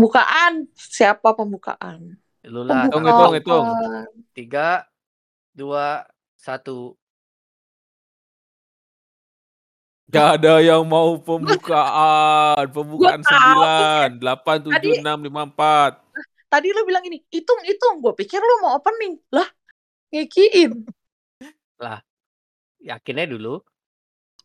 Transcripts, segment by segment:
Pembukaan. Siapa pembukaan? Lu lah. Hitung, hitung, hitung. Pembukaan. Tiga, dua, satu. Gak ada yang mau pembukaan. Pembukaan Gua tahu. 9, 8, 7, Tadi- 6, 5, 4. Tadi lu bilang gini, hitung, hitung. Gue pikir lu mau opening. Lah, ngekiin. Yakinnya dulu.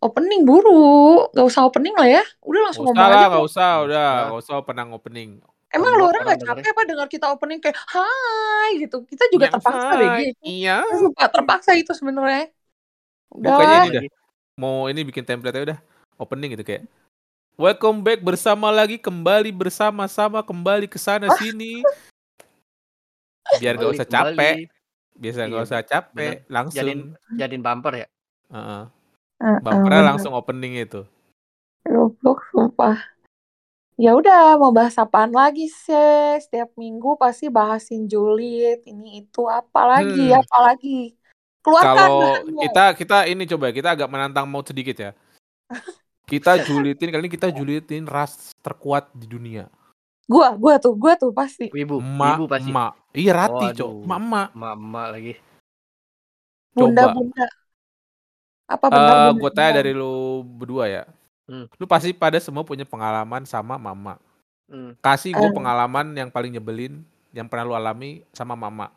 Opening buru. Gak usah opening lah ya. Udah Gak langsung usah ngomong lah, aja. gak tuh. usah. Udah, gak usah penang opening. Emang lu orang gak dengerin. capek apa dengar kita opening kayak hai gitu. Kita juga Yang terpaksa hai, deh gitu. Iya. Sumpah, terpaksa itu sebenarnya. Udah. Bukannya ini Lagi. dah. Mau ini bikin template aja udah. Opening gitu kayak. Welcome back bersama lagi kembali bersama-sama kembali ke sana sini. Biar gak Kembali, usah kembali. capek. Biasa Iya, gak usah capek, bener. langsung. Jadiin jadiin bumper ya. Heeh. Heeh, Bumpernya langsung opening itu. Goblok, sumpah. Ya udah, mau bahas apaan lagi sih? Setiap minggu pasti bahasin julid, ini itu apa lagi, Hmm. apa lagi. Keluarkan Kalau kita kita ini coba kita agak menantang mau sedikit ya. Kita julitin kali ini kita julitin ras terkuat di dunia. Gua, gua tuh, gua tuh pasti. Wibu, Emak, wibu pasti. emak. Iya Rati, Cok. Waduh. Emak-emak. Emak-emak lagi. Bunda, Coba. bunda. Apa benar Eh, bunda? gue tanya dari lu berdua ya. Hmm. Lu pasti pada semua punya pengalaman sama mama. Hmm. Kasih gue Eh. pengalaman yang paling nyebelin yang pernah lu alami sama mama.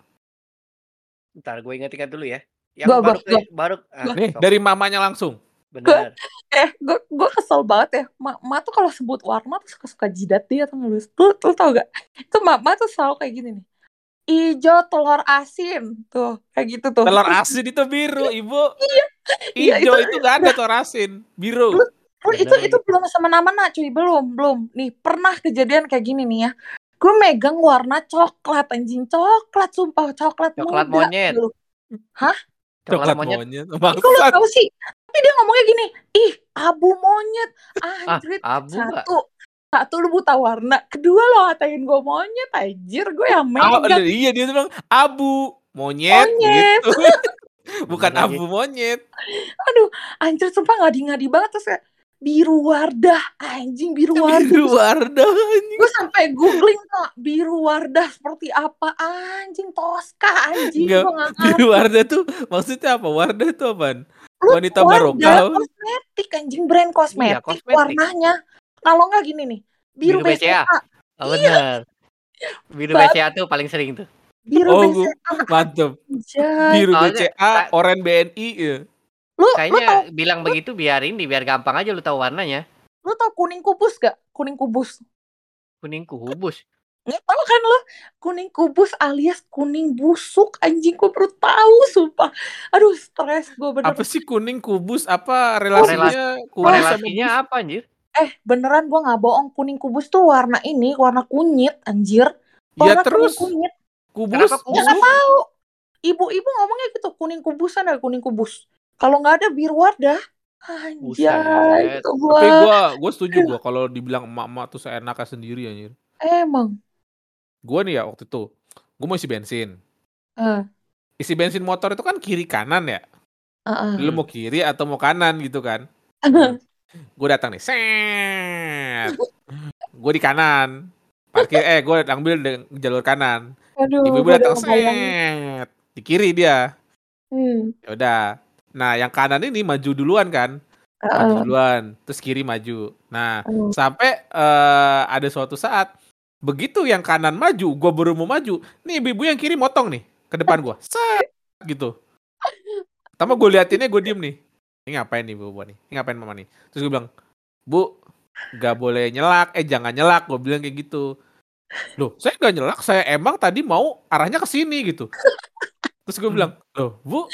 Ntar gue ingat-ingat dulu ya. Yang Gua, gua, baru gua. baru ah, Nih, sok. dari mamanya langsung. bener. Eh, gua, gua kesel banget ya. Ma, ma tuh kalau sebut warna tuh suka-suka jidat dia tuh lu. Lu, lu tau gak? Itu mama tuh selalu kayak gini nih. Ijo telur asin tuh kayak gitu tuh. Telur asin itu biru, Ibu. Iya, Ijo itu- itu gak ada telur asin, biru. Lu- Lu itu itu belum semena-mena cuy, belum, belum. Nih, pernah kejadian kayak gini nih ya. Gue megang warna coklat anjing, coklat sumpah, coklat, Coklat muda. monyet. Lu. Coklat monyet. Ih, kok lu tahu sih? Tapi dia ngomongnya gini, ih abu monyet. Anjrit, Abu nggak? satu. Satu lu buta warna, kedua lo ngatain gue monyet, anjir gue yang Ah, megang iya dia bilang abu monyet, Monyet. gitu. Bukan abu monyet. anjir sumpah ngadi-ngadi banget terus kayak biru wardah anjing biru wardah Biru Wardah anjing. gue sampai googling kak biru wardah seperti apa anjing toska anjing nggak ngerti Biru Wardah tuh maksudnya apa? Wardah itu apaan? Lu wanita barokah. kosmetik anjing brand kosmetik, kosmetik. warnanya kalau nggak gini nih biru, Biru BCA. BCA Oh, bener. Biru Bang. BCA tuh paling sering tuh. biru Oh, BCA Mantep. Biru BCA, oranye BNI ya. Lu lu tau Kayaknya bilang begitu biar ini biar gampang aja lu tahu warnanya. lu tau kuning kubus gak kuning kubus Kuning kubus. nggak tahu kan lo kuning kubus alias kuning busuk anjing gue baru tahu sumpah aduh stres gue bener Apa sih kuning kubus? Apa relasinya kubus sama Korelasinya bus? apa anjir? eh beneran gue nggak bohong kuning kubus tuh warna ini warna kunyit anjir Ya warna terus kuning kunyit kubus, Kenapa ya kubus? nggak tahu ibu-ibu ngomongnya gitu kuning kubusan ada kuning kubus kalau nggak ada biru wardah anjay Buset. itu Tapi gue gua gua setuju gua kalau dibilang emak-emak tuh seenaknya sendiri anjir. emang Gua nih ya waktu itu, gua mau isi bensin. Eh, Isi bensin motor itu kan kiri kanan ya. eh, eh. Lu mau kiri atau mau kanan gitu kan. Gue datang nih, set. Gue di kanan. Parkir eh gue ambil di jalur kanan. aduh Ibu-ibu gua datang set. Di kiri dia. hmm. Ya udah. Nah, yang kanan ini maju duluan kan. eh, Maju duluan, terus kiri maju. Nah, Hmm. sampai eh, ada suatu saat begitu yang kanan maju, gue baru mau maju. Nih ibu-ibu yang kiri motong nih ke depan gue. Set gitu. Pertama gue liatinnya gue diem nih. Ini ngapain nih ibu ini? Ini ngapain mama nih? Terus gue bilang, Bu, gak boleh nyelak. Eh jangan nyelak. Gue bilang kayak gitu. Loh, saya gak nyelak. Saya emang tadi mau arahnya ke sini gitu. Terus gue bilang, loh Bu,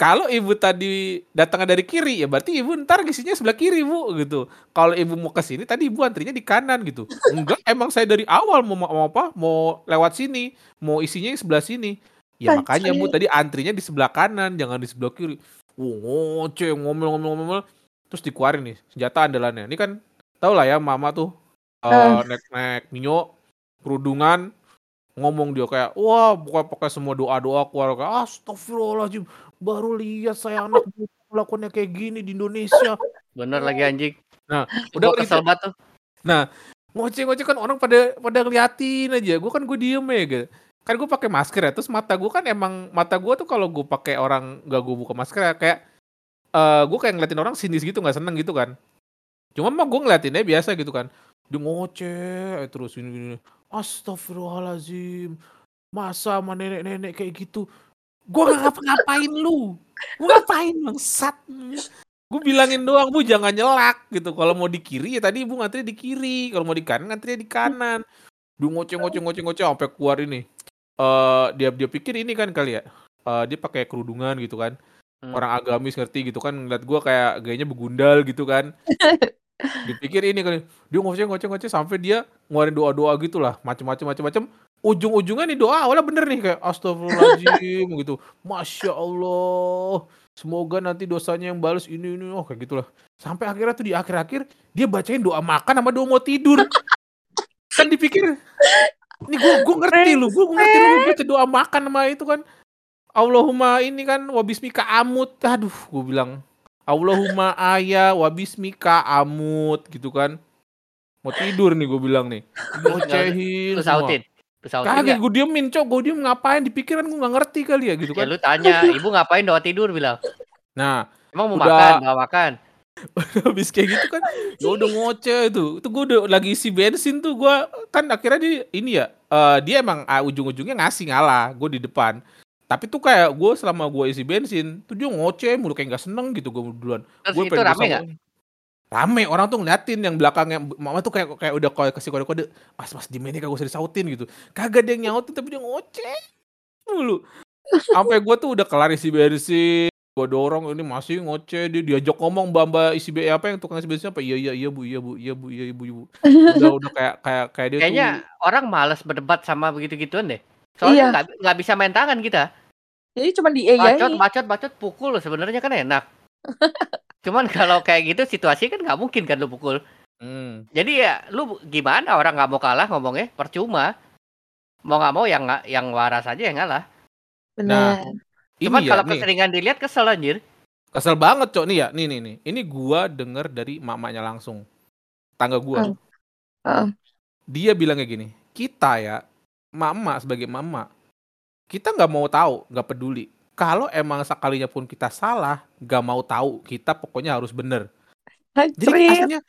kalau ibu tadi datangnya dari kiri ya berarti ibu ntar isinya sebelah kiri bu gitu. Kalau ibu mau ke sini tadi ibu antrinya di kanan gitu. Enggak, emang saya dari awal mau, mau apa? Mau lewat sini, mau isinya sebelah sini. Ya makanya bu tadi antrinya di sebelah kanan, jangan di sebelah kiri. Ngoceh ngomel-ngomel-ngomel. Terus dikeluarin nih senjata andalannya. Ini kan tau lah ya mama tuh eh, Ah. naik-naik minyo kerudungan ngomong dia kayak wah bukan pakai semua doa-doa keluar kayak astagfirullahaladzim baru lihat saya anak melakukannya kayak gini di Indonesia Bener lagi anjing. udah Udah gitu. kesel banget tuh. ngoceh-ngoceh kan orang pada pada ngeliatin aja. Gue kan gue diem ya gitu. Kan gue pakai masker ya. Terus mata gue kan emang mata gue tuh kalau gue pakai orang gak gue buka masker ya, kayak eh gue kayak ngeliatin orang sinis gitu nggak seneng gitu kan. Cuma mah gue ngeliatinnya biasa gitu kan. Dia ngoceh terus ini, ini. Astagfirullahalazim. Masa sama nenek-nenek kayak gitu. Gue gak ngapa-ngapain lu. Gue ngapain bangsat. Gue bilangin doang bu jangan nyelak gitu. Kalau mau di kiri ya tadi ibu ngantri di kiri. Kalau mau di kanan ngantri di kanan. Dia ngoceh ngoceh ngoceh ngoceh sampai keluar ini. Eh dia dia pikir ini kan kali ya. Eh dia pakai kerudungan gitu kan. Hmm. Orang agamis ngerti gitu kan ngeliat gue kayak gayanya begundal gitu kan. Dipikir ini kali. Dia ngoceh ngoceh ngoceh sampai dia ngeluarin doa-doa gitu lah. Macem-macem macem-macem. Ujung-ujungnya nih doa awalnya bener nih kayak astagfirullahaladzim gitu. Masya Allah. Semoga nanti dosanya yang balas ini ini oh kayak gitulah. Sampai akhirnya tuh di akhir-akhir dia bacain doa makan sama doa mau tidur. kan dipikir ini gue gue ngerti lu, gue ngerti lu baca doa makan sama itu kan. Allahumma ini kan wabismika amut. Aduh, gue bilang Allahumma aya wabismika amut gitu kan. Mau tidur nih gue bilang nih. Ngocehin Lu sautin. Kagak nggak? gue diemin cok, gue diem ngapain di pikiran gue gak ngerti kali ya gitu Ya kan. lu tanya, ibu ngapain doa tidur bilang. Nah, Emang mau Udah. makan, mau makan. habis kayak gitu kan gue udah ngoceh tuh itu gue udah lagi isi bensin tuh gue kan akhirnya dia ini ya eh, dia emang ah, ujung-ujungnya ngasih ngalah gue di depan tapi tuh kayak gue selama gue isi bensin tuh dia ngoceh mulu kayak nggak seneng gitu gue duluan Terus gue itu rame nggak? Rame orang tuh ngeliatin yang belakangnya mama tuh kayak kayak udah kayak kasih kode-kode mas mas di ini kagak usah disautin gitu kagak ada yang nyautin tapi dia ngoceh mulu sampai gue tuh udah kelar isi bensin gue dorong ini masih ngoceh dia diajak ngomong mbak mbak isi be apa yang tukang isi bensin apa iya iya iya bu iya bu iya bu iya ibu ibu udah udah kayak kayak kayak dia Kayaknya tuh orang males berdebat sama begitu-gituan deh. Soalnya Iya. nggak nggak bisa main tangan kita. Jadi cuma di Bacot, bacot, bacot, pukul sebenarnya kan enak. Cuman kalau kayak gitu situasi kan nggak mungkin kan lu pukul. Hmm. Jadi ya lu gimana orang nggak mau kalah ngomongnya percuma. Mau nggak mau yang nggak yang waras aja yang ngalah. Benar. ini Cuman ya kalau nih keseringan dilihat kesel anjir. kesel banget cok nih ya nih nih nih ini gua denger dari mamanya langsung tangga gua Hmm. Heeh. dia bilangnya gini kita ya mama sebagai mama kita nggak mau tahu nggak peduli kalau emang sekalinya pun kita salah nggak mau tahu kita pokoknya harus bener jadi Anjir. aslinya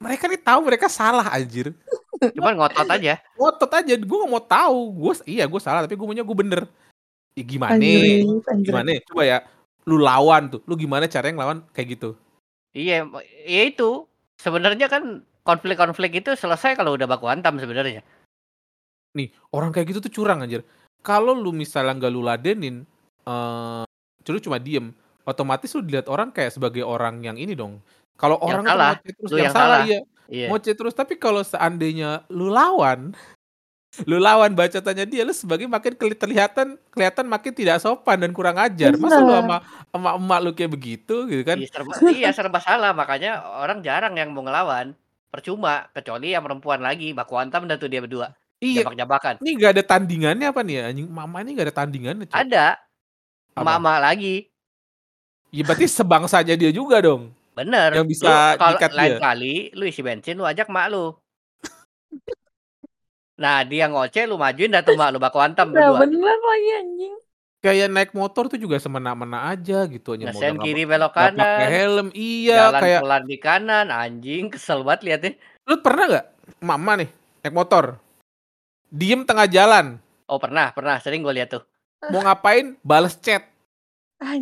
mereka nih tahu mereka salah anjir Cuman ngotot aja. ngotot aja gue nggak mau tahu gue iya gue salah tapi gue maunya gue bener ya, gimana Anjir, anjir. gimana coba ya lu lawan tuh lu gimana caranya ngelawan kayak gitu Iya, ya itu. Sebenarnya kan konflik-konflik itu selesai kalau udah baku hantam sebenarnya. nih orang kayak gitu tuh curang anjir kalau lu misalnya nggak lu ladenin eh lu cuma diem otomatis lu dilihat orang kayak sebagai orang yang ini dong kalau Yang orang salah. ngoceh terus Lu yang, yang salah, salah. iya Iya. ngoceh terus tapi kalau seandainya lu lawan lu lawan bacotannya dia lu sebagai makin keli- kelihatan kelihatan makin tidak sopan dan kurang ajar masa lu sama sama emak lu kayak begitu gitu kan Iya serba, iya serba salah makanya orang jarang yang mau ngelawan. Percuma kecuali yang perempuan lagi baku hantam dah tuh dia berdua. iya Jabak-jabakan. ini gak ada tandingannya apa nih ya anjing mama ini gak ada tandingannya Cok. Ada Mama lagi. ya berarti sebangsanya dia juga dong Bener. Yang bisa Lu kalau lain dia. kali lu isi bensin lu ajak mak lu. Nah, dia ngoceh lu majuin dah tuh mak lu baku hantam Nah, berdua. bener lagi anjing. kayak naik motor tuh juga semena-mena aja gitu aja Ngesen kiri belok nggak pakai kanan. helm iya Jalan kayak pelan di kanan, anjing kesel banget liatnya. lu pernah nggak mama nih naik motor diem tengah jalan Oh pernah, pernah sering gue lihat tuh. Mau ngapain? Balas chat.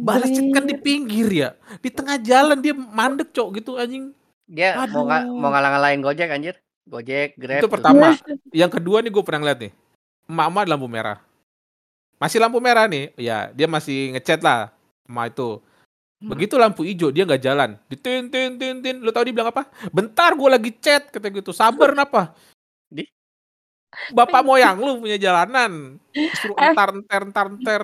Balas chat kan di pinggir ya. Di tengah jalan dia mandek cok gitu anjing. Dia mau nga- Aduh. mau ngalang-ngalain Gojek anjir. Gojek, Grab. itu tuh. pertama. Yang kedua nih gue pernah ngeliat nih. Mama lampu merah. Masih lampu merah nih. Ya dia masih ngechat lah sama itu. Hmm. begitu lampu hijau dia nggak jalan. Ditin tin tin tin lu tahu dia bilang apa? Bentar gue lagi chat kata gitu. Sabar kenapa? Bapak moyang lu punya jalanan suruh Eh. entar entar entar entar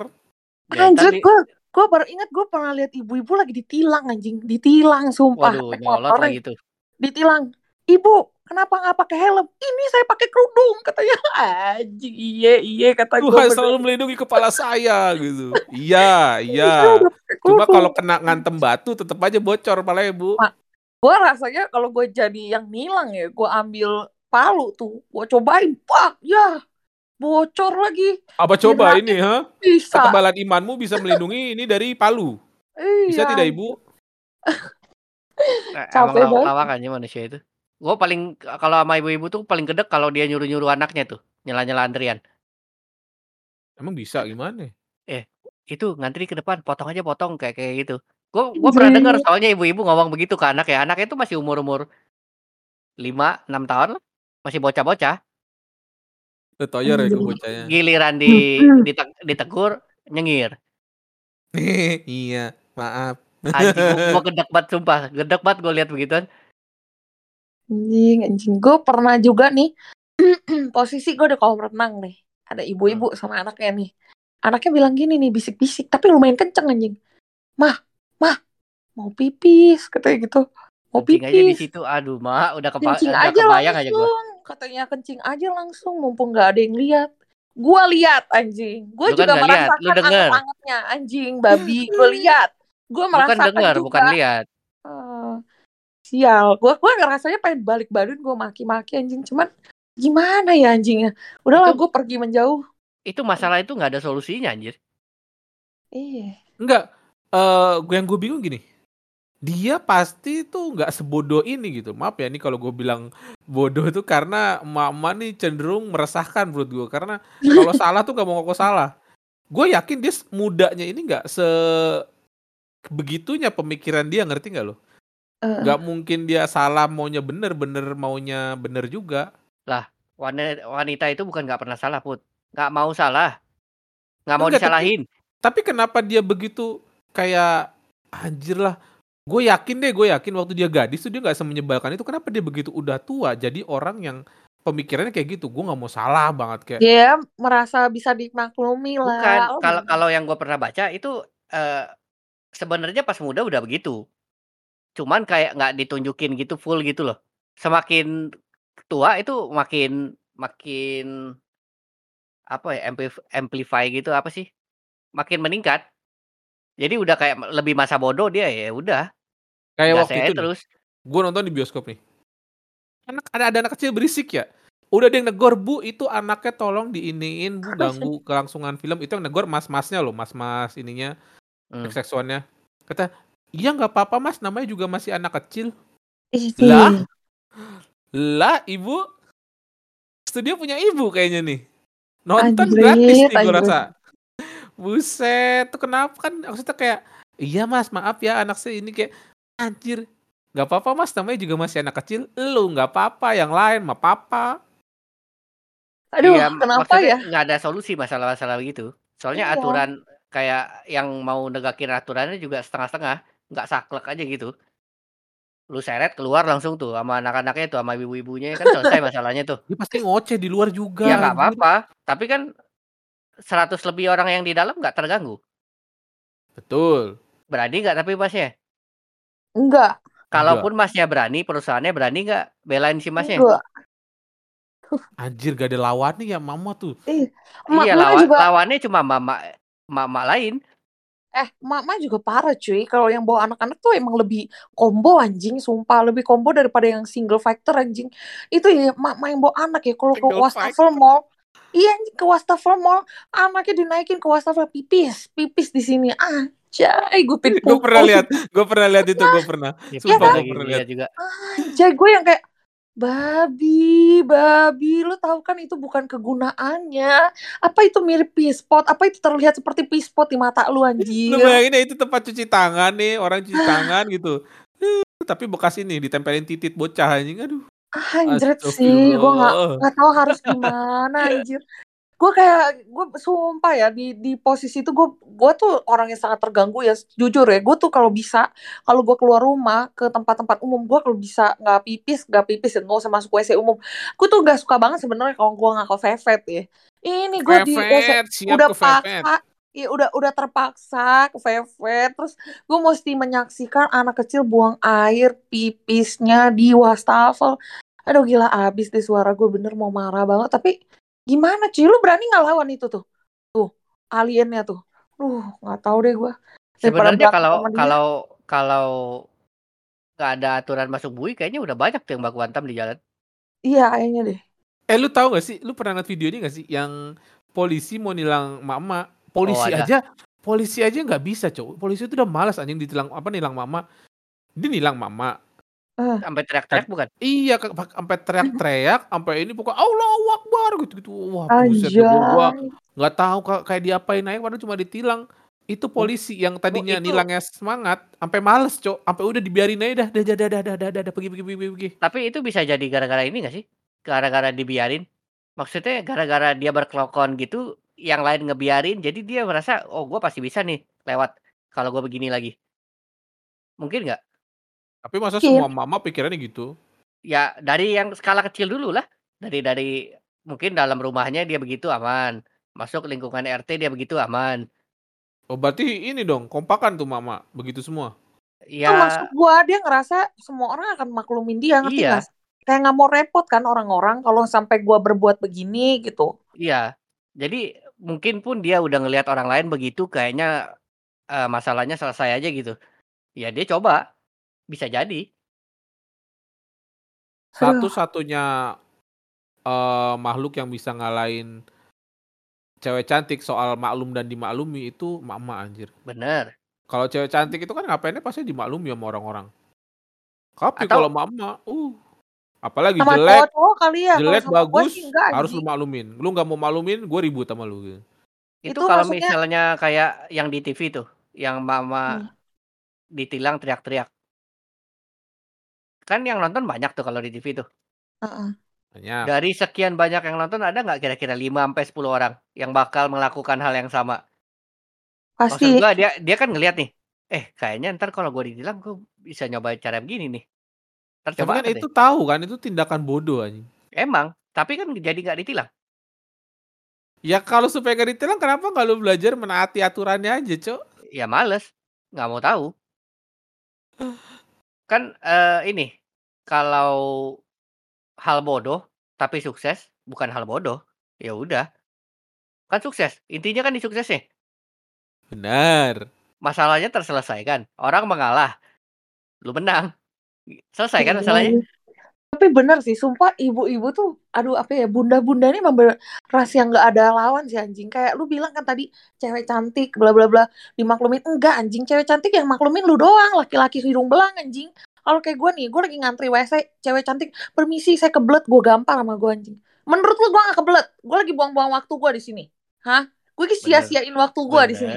Anjir, gue gue baru ingat gue pernah lihat ibu-ibu lagi ditilang anjing, ditilang sumpah. Waduh, nyolot lagi tuh. Ditilang. Ibu, kenapa nggak pakai helm? Ini saya pakai kerudung katanya. Anjing, iya iya kata gue. Tuhan selalu melindungi kepala saya gitu iya iya cuma kalau kena ngantem batu tetap aja bocor palanya bu gue rasanya kalau gue jadi yang nilang ya, gue ambil Palu tuh. Gue cobain, pak, ya bocor lagi. Apa coba ini, ha? Bisa. Ketebalan imanmu bisa melindungi ini dari Palu. Bisa Iya. tidak, Ibu? Nah, Capek emang banget. lawakannya manusia itu. Gue paling kalau sama ibu-ibu tuh paling gedek kalau dia nyuruh-nyuruh anaknya tuh nyela-nyela antrian. Emang bisa gimana? Itu ngantri ke depan, potong aja potong kayak kayak gitu. Gue gue pernah dengar soalnya ibu-ibu ngomong begitu ke anak ya. Anaknya itu masih umur-umur 5, 6 tahun lah. Masih bocah-bocah. Letoyor ya Anjir. bocahnya. Giliran di Mm-mm. dite- ditegur nyengir. iya, maaf. Anjing gue, gue gedek banget sumpah. Gedek banget gue lihat begituan. Anjing, anjing. Gue pernah juga nih, posisi gue di kolam renang nih. Ada ibu-ibu sama anaknya nih. Anaknya bilang gini nih, bisik-bisik. Tapi lumayan kenceng anjing. Mah, mah, mau pipis. Katanya gitu. Mau Kencing aja di pipis. situ. Aduh, mak udah, kepa Kencing udah aja kebayang aja gue. Katanya kencing aja langsung. Mumpung gak ada yang lihat. Gue lihat anjing. Gue Lu kan juga nggak lihat, merasakan lu denger. anget-angetnya anjing, babi. Gue lihat. Gue Bukan merasakan dengar, juga. bukan lihat. Eh, sial gue gue ngerasanya pengen balik badan gue maki-maki anjing cuman gimana ya anjingnya udahlah Itu- gue pergi menjauh Itu masalah itu nggak ada solusinya anjir. iya Enggak, eh gue yang gue bingung gini. Dia pasti tuh nggak sebodoh ini gitu. Maaf ya nih kalau gue bilang bodoh itu karena mama nih cenderung meresahkan menurut gue. Karena kalau salah tuh gak mau ngaku salah. Gue yakin dia mudanya ini nggak se begitunya pemikiran dia ngerti nggak lo? Nggak mungkin dia salah maunya bener, bener maunya bener juga. Wanita, wanita itu bukan nggak pernah salah put, nggak mau salah, nggak mau Enggak, tapi- disalahin. Tapi kenapa dia begitu kayak anjir lah. Gue yakin deh, gue yakin waktu dia gadis tuh dia nggak semenyebalkan itu. Kenapa dia begitu udah tua jadi orang yang pemikirannya kayak gitu. Gue nggak mau salah banget kayak. dia merasa bisa dimaklumi lah Bukan, Oh, kalau gimana? kalau yang gue pernah baca itu eh, sebenarnya pas muda udah begitu, cuman kayak nggak ditunjukin gitu full gitu loh. Semakin tua itu makin makin apa ya amplif- amplify gitu apa sih? Makin meningkat. Jadi udah kayak lebih masa bodoh dia ya udah. Kayak gas waktu itu terus. gue nonton di bioskop nih. Anak ada ada anak kecil berisik ya. Udah ada yang negor bu itu anaknya tolong diiniin bu ganggu kelangsungan film itu yang negor mas-masnya loh mas-mas ininya Hmm. seksualnya kata iya nggak apa-apa mas namanya juga masih anak kecil Lah? lah ibu studio punya ibu kayaknya nih nonton Anjrit, gratis nih gue rasa buset tuh kenapa kan maksudnya kayak iya mas maaf ya anak saya ini kayak anjir nggak apa-apa mas namanya juga masih anak kecil lu nggak apa-apa yang lain mah papa aduh Iya, kenapa ya nggak ada solusi masalah-masalah begitu. Soalnya Iya. aturan kayak yang mau negakin aturannya juga setengah-setengah, nggak saklek aja gitu. Lu seret keluar langsung tuh sama anak-anaknya tuh sama ibu-ibunya kan selesai masalahnya tuh. dia pasti ngoceh di luar juga Ya nggak apa-apa, tapi kan 100 lebih orang yang di dalam nggak terganggu. betul. Berani nggak tapi masnya? enggak. Kalaupun masnya berani, perusahaannya berani nggak belain si masnya? enggak. Anjir gak ada lawannya ya mama tuh. Ma- Iya, mama lawan, juga lawannya cuma mama mama lain. eh mama juga parah cuy. Kalau yang bawa anak-anak tuh emang lebih combo anjing. Sumpah lebih combo daripada yang single factor anjing. Itu ya mama yang bawa anak ya. Kalau ke wastafel mall iya ke wastafel mall anaknya dinaikin ke wastafel pipis pipis di sini anjay gue pin gue pernah lihat gue pernah lihat itu gue pernah Ya, Sumpah, pernah gua lagi pernah lihat lihat. juga. anjay gue yang kayak babi babi lu tahu kan itu bukan kegunaannya apa itu mirip pispot apa itu terlihat seperti pispot di mata lu anjir Lu bayangin ya itu tempat cuci tangan nih, orang cuci tangan gitu. Tapi bekas ini ditempelin titit bocah anjing. Aduh. Anjret sih, gue nggak nggak tahu harus gimana anjir. Gue kayak gue sumpah ya di di posisi itu gue gue tuh orang yang sangat terganggu ya jujur ya. Gue tuh kalau bisa kalau gue keluar rumah ke tempat-tempat umum gue kalau bisa nggak pipis nggak pipis ya nggak usah masuk WC umum. Gue tuh gak suka banget sebenarnya kalau gue nggak ke vevet ya. Ini gue di WC udah paksa ya udah udah terpaksa ke vevet. Terus gue mesti menyaksikan anak kecil buang air pipisnya di wastafel aduh gila abis deh suara gue bener mau marah banget tapi gimana cuy lu berani nggak lawan itu tuh tuh aliennya tuh Duh, nggak tahu deh gue Sebenarnya kalau kalau kalau nggak ada aturan masuk bui, kayaknya udah banyak tuh yang baku hantam di jalan. Iya, kayaknya deh. Eh lu tahu gak sih? Lu pernah lihat video ini gak sih? Yang polisi mau nilang mama. Polisi Oh, ada. aja, polisi aja nggak bisa cowok. Polisi itu udah malas anjing ditilang apa nilang mama. Dia nilang mama. Eh. Sampai teriak-teriak bukan? Iya, sampai teriak-teriak, sampai ini pokoknya Allah Akbar gitu-gitu. Wah, buset ya gua nggak tahu kayak diapain naik padahal cuma ditilang. Itu hmm. polisi yang oh, tadinya oh, itu... nilangnya semangat, sampai males, Cok. Sampai udah dibiarin aja dah, dah, dah, dah, dah, dah, dah, dah pergi, pergi, pergi, pergi. Tapi itu bisa jadi gara-gara ini gak sih? Gara-gara dibiarin? Maksudnya gara-gara dia berkelokon gitu, yang lain ngebiarin, jadi dia merasa, oh gua pasti bisa nih lewat kalau gua begini lagi. Mungkin nggak? Tapi masa semua mama pikirannya gitu? Ya dari yang skala kecil dulu lah. Dari dari mungkin dalam rumahnya dia begitu aman. Masuk lingkungan RT dia begitu aman. Oh, berarti ini dong, kompakan tuh mama, begitu semua. Itu Ya maksud gua dia ngerasa semua orang akan maklumin dia ngerti Iya. nggak sih? Kayak nggak mau repot kan orang-orang kalau sampai gua berbuat begini gitu. iya. Jadi mungkin pun dia udah ngelihat orang lain begitu kayaknya eh, masalahnya selesai aja gitu. Ya dia coba. Bisa jadi. Satu-satunya eh, makhluk yang bisa ngalahin cewek cantik soal maklum dan dimaklumi itu mama anjir. Bener. Kalau cewek cantik itu kan ngapainnya pasti dimaklumi sama orang-orang. Tapi Atau- kalau mama, uh, apalagi Sama jelek, kali ya. Jelek sama bagus sih enggak harus lu maklumin. Lu nggak mau maklumin, gue ribut sama lu. gitu. Itu, Itu kalau maksudnya- misalnya kayak yang di TV tuh, yang mama Hmm. ditilang teriak-teriak. Kan yang nonton banyak tuh kalau di TV tuh. Heeh. Banyak. Dari sekian banyak yang nonton ada nggak kira-kira 5 sampai 10 orang yang bakal melakukan hal yang sama? Maksud Pasti. gua dia dia kan ngelihat nih, eh kayaknya ntar kalau gue ditilang gue bisa nyoba cara begini nih. Ntar Tapi coba kan deh. itu tahu kan, itu tindakan bodoh anjing. Emang, tapi kan jadi nggak ditilang. Ya kalau supaya gak ditilang, kenapa nggak lu belajar menaati aturannya aja, Cok? Ya males, nggak mau tahu. Kan eh, ini kalau hal bodoh tapi sukses bukan hal bodoh, ya udah. Kan sukses, intinya kan di suksesnya. Benar. Masalahnya terselesaikan, orang mengalah, lu menang. Selesai kan Iya. masalahnya? Tapi bener sih, sumpah ibu-ibu tuh, aduh apa ya, bunda-bunda ini memang ras yang nggak ada lawan sih anjing. Kayak lu bilang kan tadi, cewek cantik, bla bla bla, dimaklumin. Enggak anjing, cewek cantik yang maklumin lu doang, laki-laki hidung belang anjing. Kalau kayak gue nih, gue lagi ngantri WC, cewek cantik, permisi saya kebelet, gue gampar sama gue anjing. Menurut lu gue gak kebelet, gue lagi buang-buang waktu gue di sini. Hah? Gue sia-siain waktu gue di sini.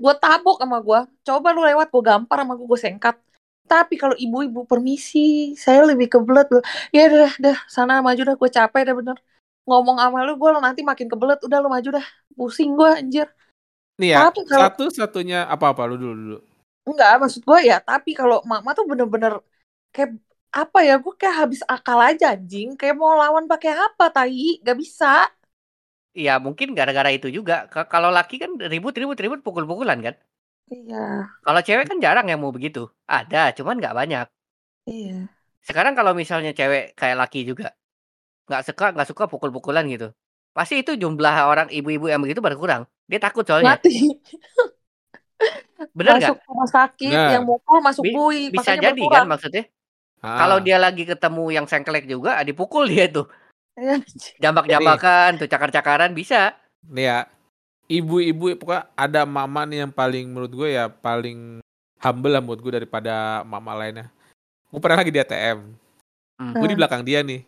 Gue tabok sama gue coba lu lewat gue gampar sama gue gue sengkat. Tapi kalau ibu-ibu permisi saya lebih kebelet. Loh ya dah dah. Sana maju dah gue capek dah bener. Ngomong sama lu gue nanti makin kebelet. Udah lu maju dah. Pusing gue anjir. Nih ya, Tapi kalau- satu-satunya apa-apa lu dulu dulu. enggak maksud gue ya tapi kalau mama tuh bener-bener kayak apa ya gue kayak habis akal aja anjing kayak mau lawan pakai apa tai gak bisa Iya mungkin gara-gara itu juga. Ka- Kalau laki kan ribut ribut ribut pukul-pukulan kan. iya Kalau cewek kan jarang yang mau begitu. Ada, cuman nggak banyak. iya Sekarang kalau misalnya cewek kayak laki juga nggak suka nggak suka pukul-pukulan gitu. Pasti itu jumlah orang ibu-ibu yang begitu berkurang. Dia takut soalnya. mati Bener nggak? masuk rumah sakit Bener. yang mukul masuk Bi- bui Bisa jadi berkurang. kan maksudnya. Ah, Kalau dia lagi ketemu yang sengklek juga, ah, dipukul dia tuh. Iya. Jambak-jambakan, tuh cakar-cakaran bisa. nih ya, ibu-ibu pokoknya ada mama nih yang paling menurut gue ya paling humble lah menurut gue daripada mama lainnya. Gue pernah lagi di ATM, Hmm. gue di belakang dia nih.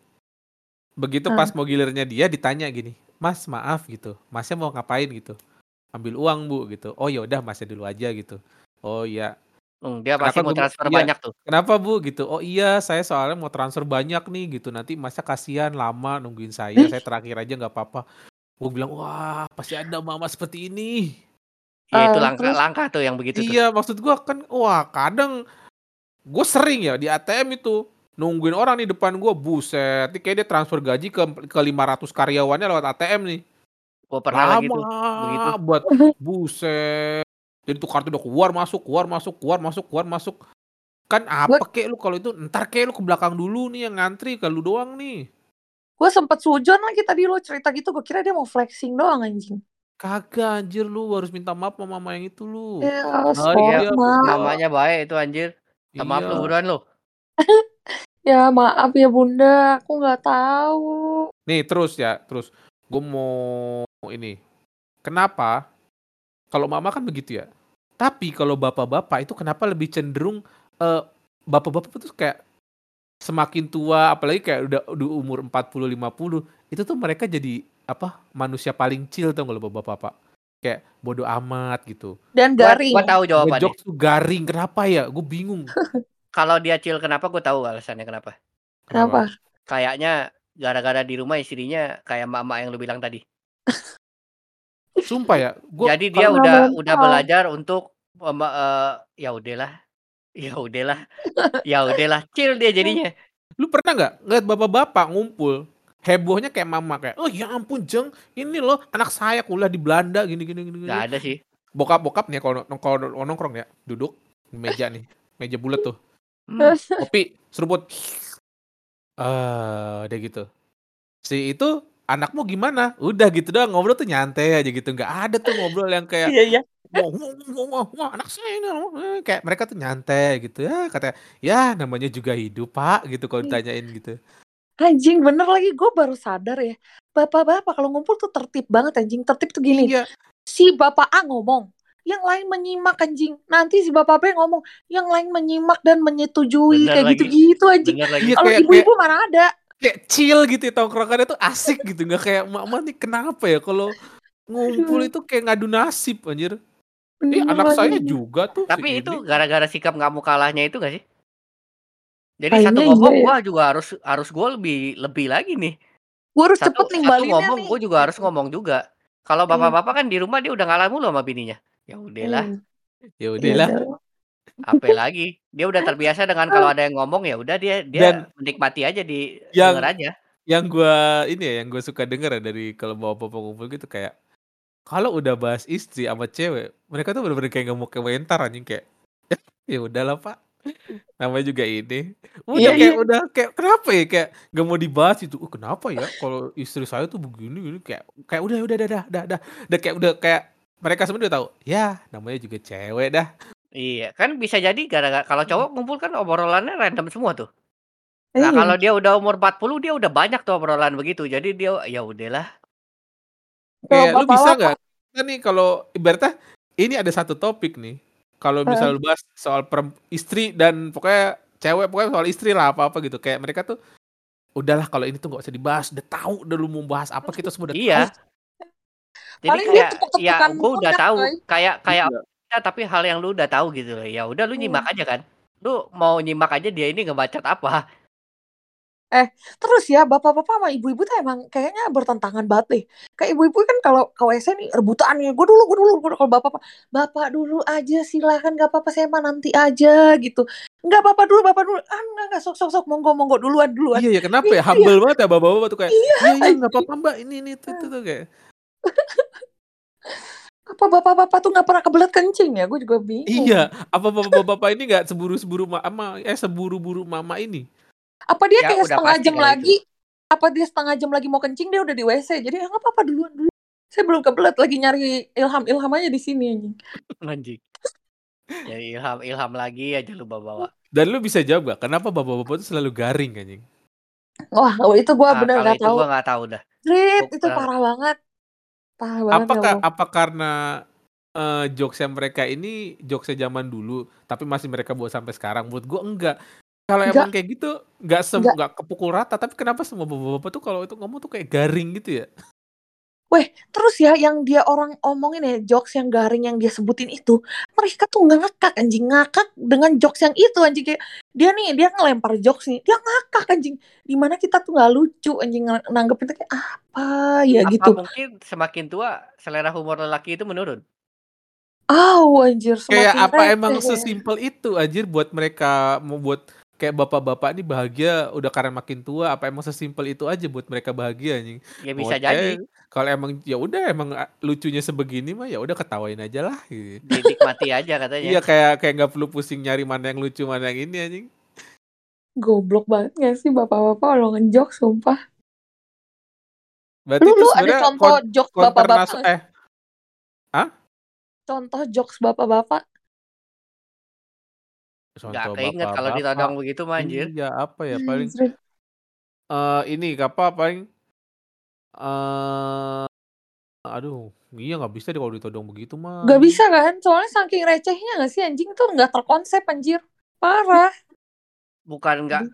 Begitu Hmm. pas mau gilirnya dia ditanya gini, Mas maaf gitu, Masnya mau ngapain gitu? Ambil uang bu gitu. Oh ya udah Masnya dulu aja gitu. Oh iya, Hmm, dia pasti Kenapa mau gua- transfer iya. banyak tuh. kenapa bu gitu? Oh iya saya soalnya mau transfer banyak nih gitu. Nanti Masnya kasihan lama nungguin saya, saya terakhir aja nggak apa-apa. Gue bilang wah pasti ada mama seperti ini. Ya itu Eh, langkah terus? langkah tuh yang begitu tuh. Iya, maksud gua kan wah kadang gue sering ya di ATM itu nungguin orang di depan gua buset, ini kayak dia transfer gaji ke ke 500 karyawannya lewat ATM nih. Gua pernah lagi tuh. Lama begitu. buat buset. Jadi tuh kartu udah keluar masuk, keluar masuk, keluar masuk, keluar masuk. Kan apa kek lu kalau itu ntar kek lu ke belakang dulu nih yang ngantri ke lu doang nih. gue sempet sujon lagi tadi lo cerita gitu gue kira dia mau flexing doang anjing Kagak anjir lu harus minta maaf sama mama yang itu lu. ya Nah, sorry iya. Namanya baik itu anjir. Minta maaf lu Iya. buruan lu. Ya maaf ya bunda, aku nggak tahu. Nih terus ya, terus gue mau ini. Kenapa? Kalau mama kan begitu ya. Tapi kalau bapak-bapak itu kenapa lebih cenderung eh, bapak-bapak itu kayak semakin tua, apalagi kayak udah, udah umur 40 50, itu tuh mereka jadi apa? Manusia paling chill tuh kalau bapak-bapak. Kayak bodoh amat gitu. Dan garing. gua tahu jawabannya. Ngejokes tuh garing. Kenapa ya? Gue bingung. Kalau dia chill kenapa gue tahu alasannya kenapa. Kenapa? Kayaknya gara-gara di rumah istrinya kayak mama yang lu bilang tadi. Sumpah ya. Gua, Jadi dia udah mental. udah belajar untuk em, eh, ya udahlah. Ya udahlah. ya udahlah, chill dia jadinya. Lu pernah nggak ngeliat bapak-bapak ngumpul hebohnya kayak mama kayak oh ya ampun jeng ini loh anak saya kuliah di Belanda gini gini gini, gini. Gak ada sih. bokap-bokap nih kalau nong- kalau nong- nongkrong ya duduk di meja nih meja bulat tuh Hmm. kopi seruput eh udah gitu si itu anakmu gimana udah gitu doang ngobrol tuh nyantai aja gitu nggak ada tuh ngobrol yang kayak Iya iya. wah, wah, wah, wah, wah, anak saya ini eh, kayak mereka tuh nyantai gitu ya katanya ya namanya juga hidup pak gitu kalau ditanyain gitu Anjing bener lagi gue baru sadar ya. Bapak-bapak kalau ngumpul tuh tertib banget anjing. Tertib tuh gini. iya Si bapak A ngomong, yang lain menyimak anjing. Nanti si bapak B ngomong, yang lain menyimak dan menyetujui Bener kayak lagi. gitu-gitu anjing. Iya, Kalau kayak- ibu-ibu mana ada? Kayak chill gitu ya, tongkrongannya tuh asik gitu nggak kayak mama nih kenapa ya kalau ngumpul itu kayak ngadu nasib anjir Bener eh anak saya juga tuh Tapi si itu ini. gara-gara sikap nggak mau kalahnya itu gak sih? Jadi satu Kayaknya ngomong, iya ya. wah juga harus harus gue lebih lebih lagi nih. Gue harus Satu, cepet satu nimbalinnya ngomong, nih. gue juga harus ngomong juga. Kalau bapak-bapak kan di rumah dia udah ngalah mulu sama bininya. Ya udahlah, Hmm. ya udahlah udah. Apa lagi? Dia udah terbiasa dengan kalau ada yang ngomong ya udah dia dia Dan menikmati aja di yang denger aja. yang gua ini ya yang gue suka denger ya dari kalau bapak-bapak ngumpul gitu kayak kalau udah bahas istri sama cewek mereka tuh bener-bener kayak nggak mau komentar anjing kayak ya udahlah pak. Namanya juga ini. Udah Iya kayak iya. udah kayak kenapa ya? Kayak nggak mau dibahas itu. Oh, kenapa ya kalau istri saya tuh begini gini kayak kayak udah udah udah udah udah udah, udah kayak udah kayak mereka semua udah tahu ya namanya juga cewek dah Iya, kan bisa jadi gara-gara kalau cowok ngumpul kan obrolannya random semua tuh. Iya. Nah, kalau dia udah umur 40 dia udah banyak tuh obrolan begitu. Jadi dia ya udahlah. Kalau kayak lu bisa bapak-bapak nggak kan nih kalau ibaratnya ini ada satu topik nih kalau eh, misal lu bahas soal perem- istri dan pokoknya cewek pokoknya soal istri lah apa apa gitu kayak mereka tuh udahlah kalau ini tuh nggak usah dibahas udah tahu udah lu mau bahas apa kita semua udah Iya. tahu Jadi paling dia kayak ya tepuk-tepukan gue udah pundak tahu coy. kayak kayak Iya. Ya, tapi hal yang lu udah tahu gitu loh. Ya udah lu nyimak Hmm. aja kan. Lu mau nyimak aja dia ini ngebacot apa. Eh, terus ya bapak-bapak sama ibu-ibu tuh emang kayaknya bertentangan banget deh. Kayak ibu-ibu kan kalau ke WC nih rebutan nih, gue dulu, gue dulu, gua dulu. Kalau bapak, bapak dulu aja silakan, gak apa-apa saya mah nanti aja gitu. Enggak bapak dulu, bapak dulu. Ah enggak, enggak, sok, sok, sok, monggo, monggo, duluan, duluan. iya ya kenapa ya ya. humble banget ya bapak-bapak tuh kayak Iya, iya iya nggak apa-apa mbak ini ini tuh tuh, tuh kayak Apa bapak-bapak tuh gak pernah kebelet kencing ya? Gue juga bingung. iya apa bapak-bapak ini nggak seburu-seburu mama eh seburu-buru mama ini Apa dia Ya kayak setengah jam kali itu. lagi? Apa dia setengah jam lagi mau kencing dia udah di WC? Jadi ya nggak apa-apa duluan dulu. Saya belum kebelet lagi nyari ilham-ilham aja di sini anjing. Anjing. Ya ilham ilham lagi aja lu bawa-bawa. dan lu bisa jawab gak kenapa bapak-bapak tuh selalu garing anjing Wah, itu gue Nah, bener kalau gak itu tahu. gua nggak tahu dah. Gua itu parah banget. Parah banget ya apakah Allah. apa karena eh jokesnya mereka ini jokesnya zaman dulu tapi masih mereka buat sampai sekarang menurut gua enggak kalau emang kayak gitu enggak sem Enggak. enggak kepukul rata tapi kenapa semua bapak-bapak tuh kalau itu ngomong tuh kayak garing gitu ya Weh, terus ya yang dia orang omongin ya, jokes yang garing yang dia sebutin itu, mereka tuh ngakak anjing, ngakak dengan jokes yang itu anjing kayak dia nih dia ngelempar jokes nih, dia ngakak anjing. Di mana kita tuh nggak lucu anjing ng- nanggepin tuh kayak apa ya Apa gitu. mungkin semakin tua selera humor lelaki itu menurun? Aw anjir kayak semakin apa emang sesimpel itu anjir buat mereka membuat kayak bapak-bapak ini bahagia udah karena makin tua apa emang sesimpel itu aja buat mereka bahagia anjing Ya bisa jadi kalau emang ya udah emang ah, lucunya sebegini mah ya udah ketawain aja lah gitu. dinikmati aja katanya. Iya kayak kayak nggak perlu pusing nyari mana yang lucu mana yang ini anjing. Goblok banget gak sih bapak-bapak kalau ngejok sumpah. Berarti Lu ada contoh kon jokes bapak-bapak eh Hah? Contoh jokes bapak-bapak? Nggak Contoh keinget kalau bapak-bapak. ditodong begitu mah anjir. Iya, apa ya paling eee, ini apa paling eee, aduh, iya nggak bisa deh kalau ditodong begitu mah. Gak bisa kan? Soalnya saking recehnya gak sih anjing tuh nggak terkonsep anjir. Parah. Bukan nggak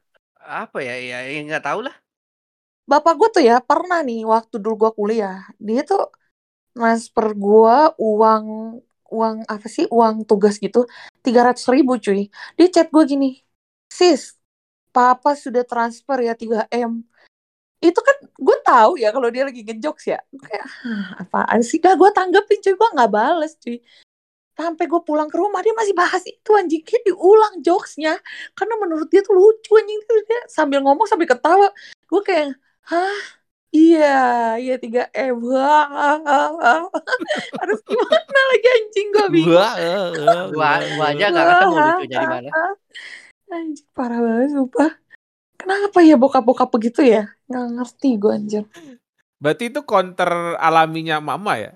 apa ya, ya, ya nggak tahu lah. Bapak gue tuh ya pernah nih waktu dulu gue kuliah, dia tuh transfer gue uang uang apa sih uang tugas gitu tiga ratus ribu cuy. Dia chat gue gini, sis, papa sudah transfer ya 3 m. Itu kan gue tahu ya kalau dia lagi ngejokes ya. Kayak "Hah, apaan sih? Gak gue tanggepin cuy, gue nggak bales cuy. Sampai gue pulang ke rumah dia masih bahas itu anjing Kayak diulang jokesnya karena menurut dia tuh lucu anjing dia sambil ngomong sambil ketawa. Gue kayak hah iya iya 3 m Wah, harus gimana lagi anjing gue bingung. Wah, eh, eh, Gua eh, gua aja eh. nggak ketemu lucunya di mana. Anjing parah banget sumpah. Kenapa ya bokap-bokap begitu ya? Nggak ngerti gue anjir. Berarti itu counter alaminya mama ya?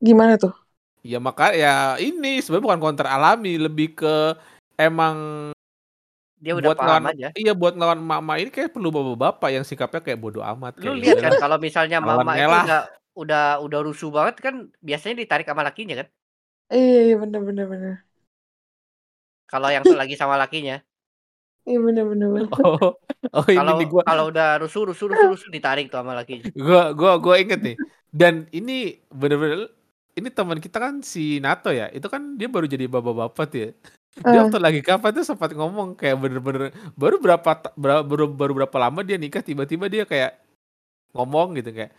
Gimana tuh? Ya maka ya ini sebenarnya bukan counter alami, lebih ke emang Dia udah buat paham ngelawan aja. iya buat ngelawan mama ini kayak perlu bapak-bapak yang sikapnya kayak bodoh amat Lu lihat ya kan kalau misalnya lawan mama itu ngelah. udah udah udah rusuh banget kan biasanya ditarik sama lakinya kan. Iya iya bener bener bener. Kalau yang lagi sama lakinya. Iya bener bener bener. Oh, oh Kalau gua kalau udah rusuh rusuh rusuh rusuh ditarik tuh sama lakinya. gua gua gua inget nih. Dan ini bener-bener ini teman kita kan si Nato ya, itu kan dia baru jadi bapak-bapak ya. Dia Ah, waktu lagi kapan tuh sempat ngomong kayak bener-bener baru berapa baru, baru berapa lama dia nikah tiba-tiba dia kayak ngomong gitu kayak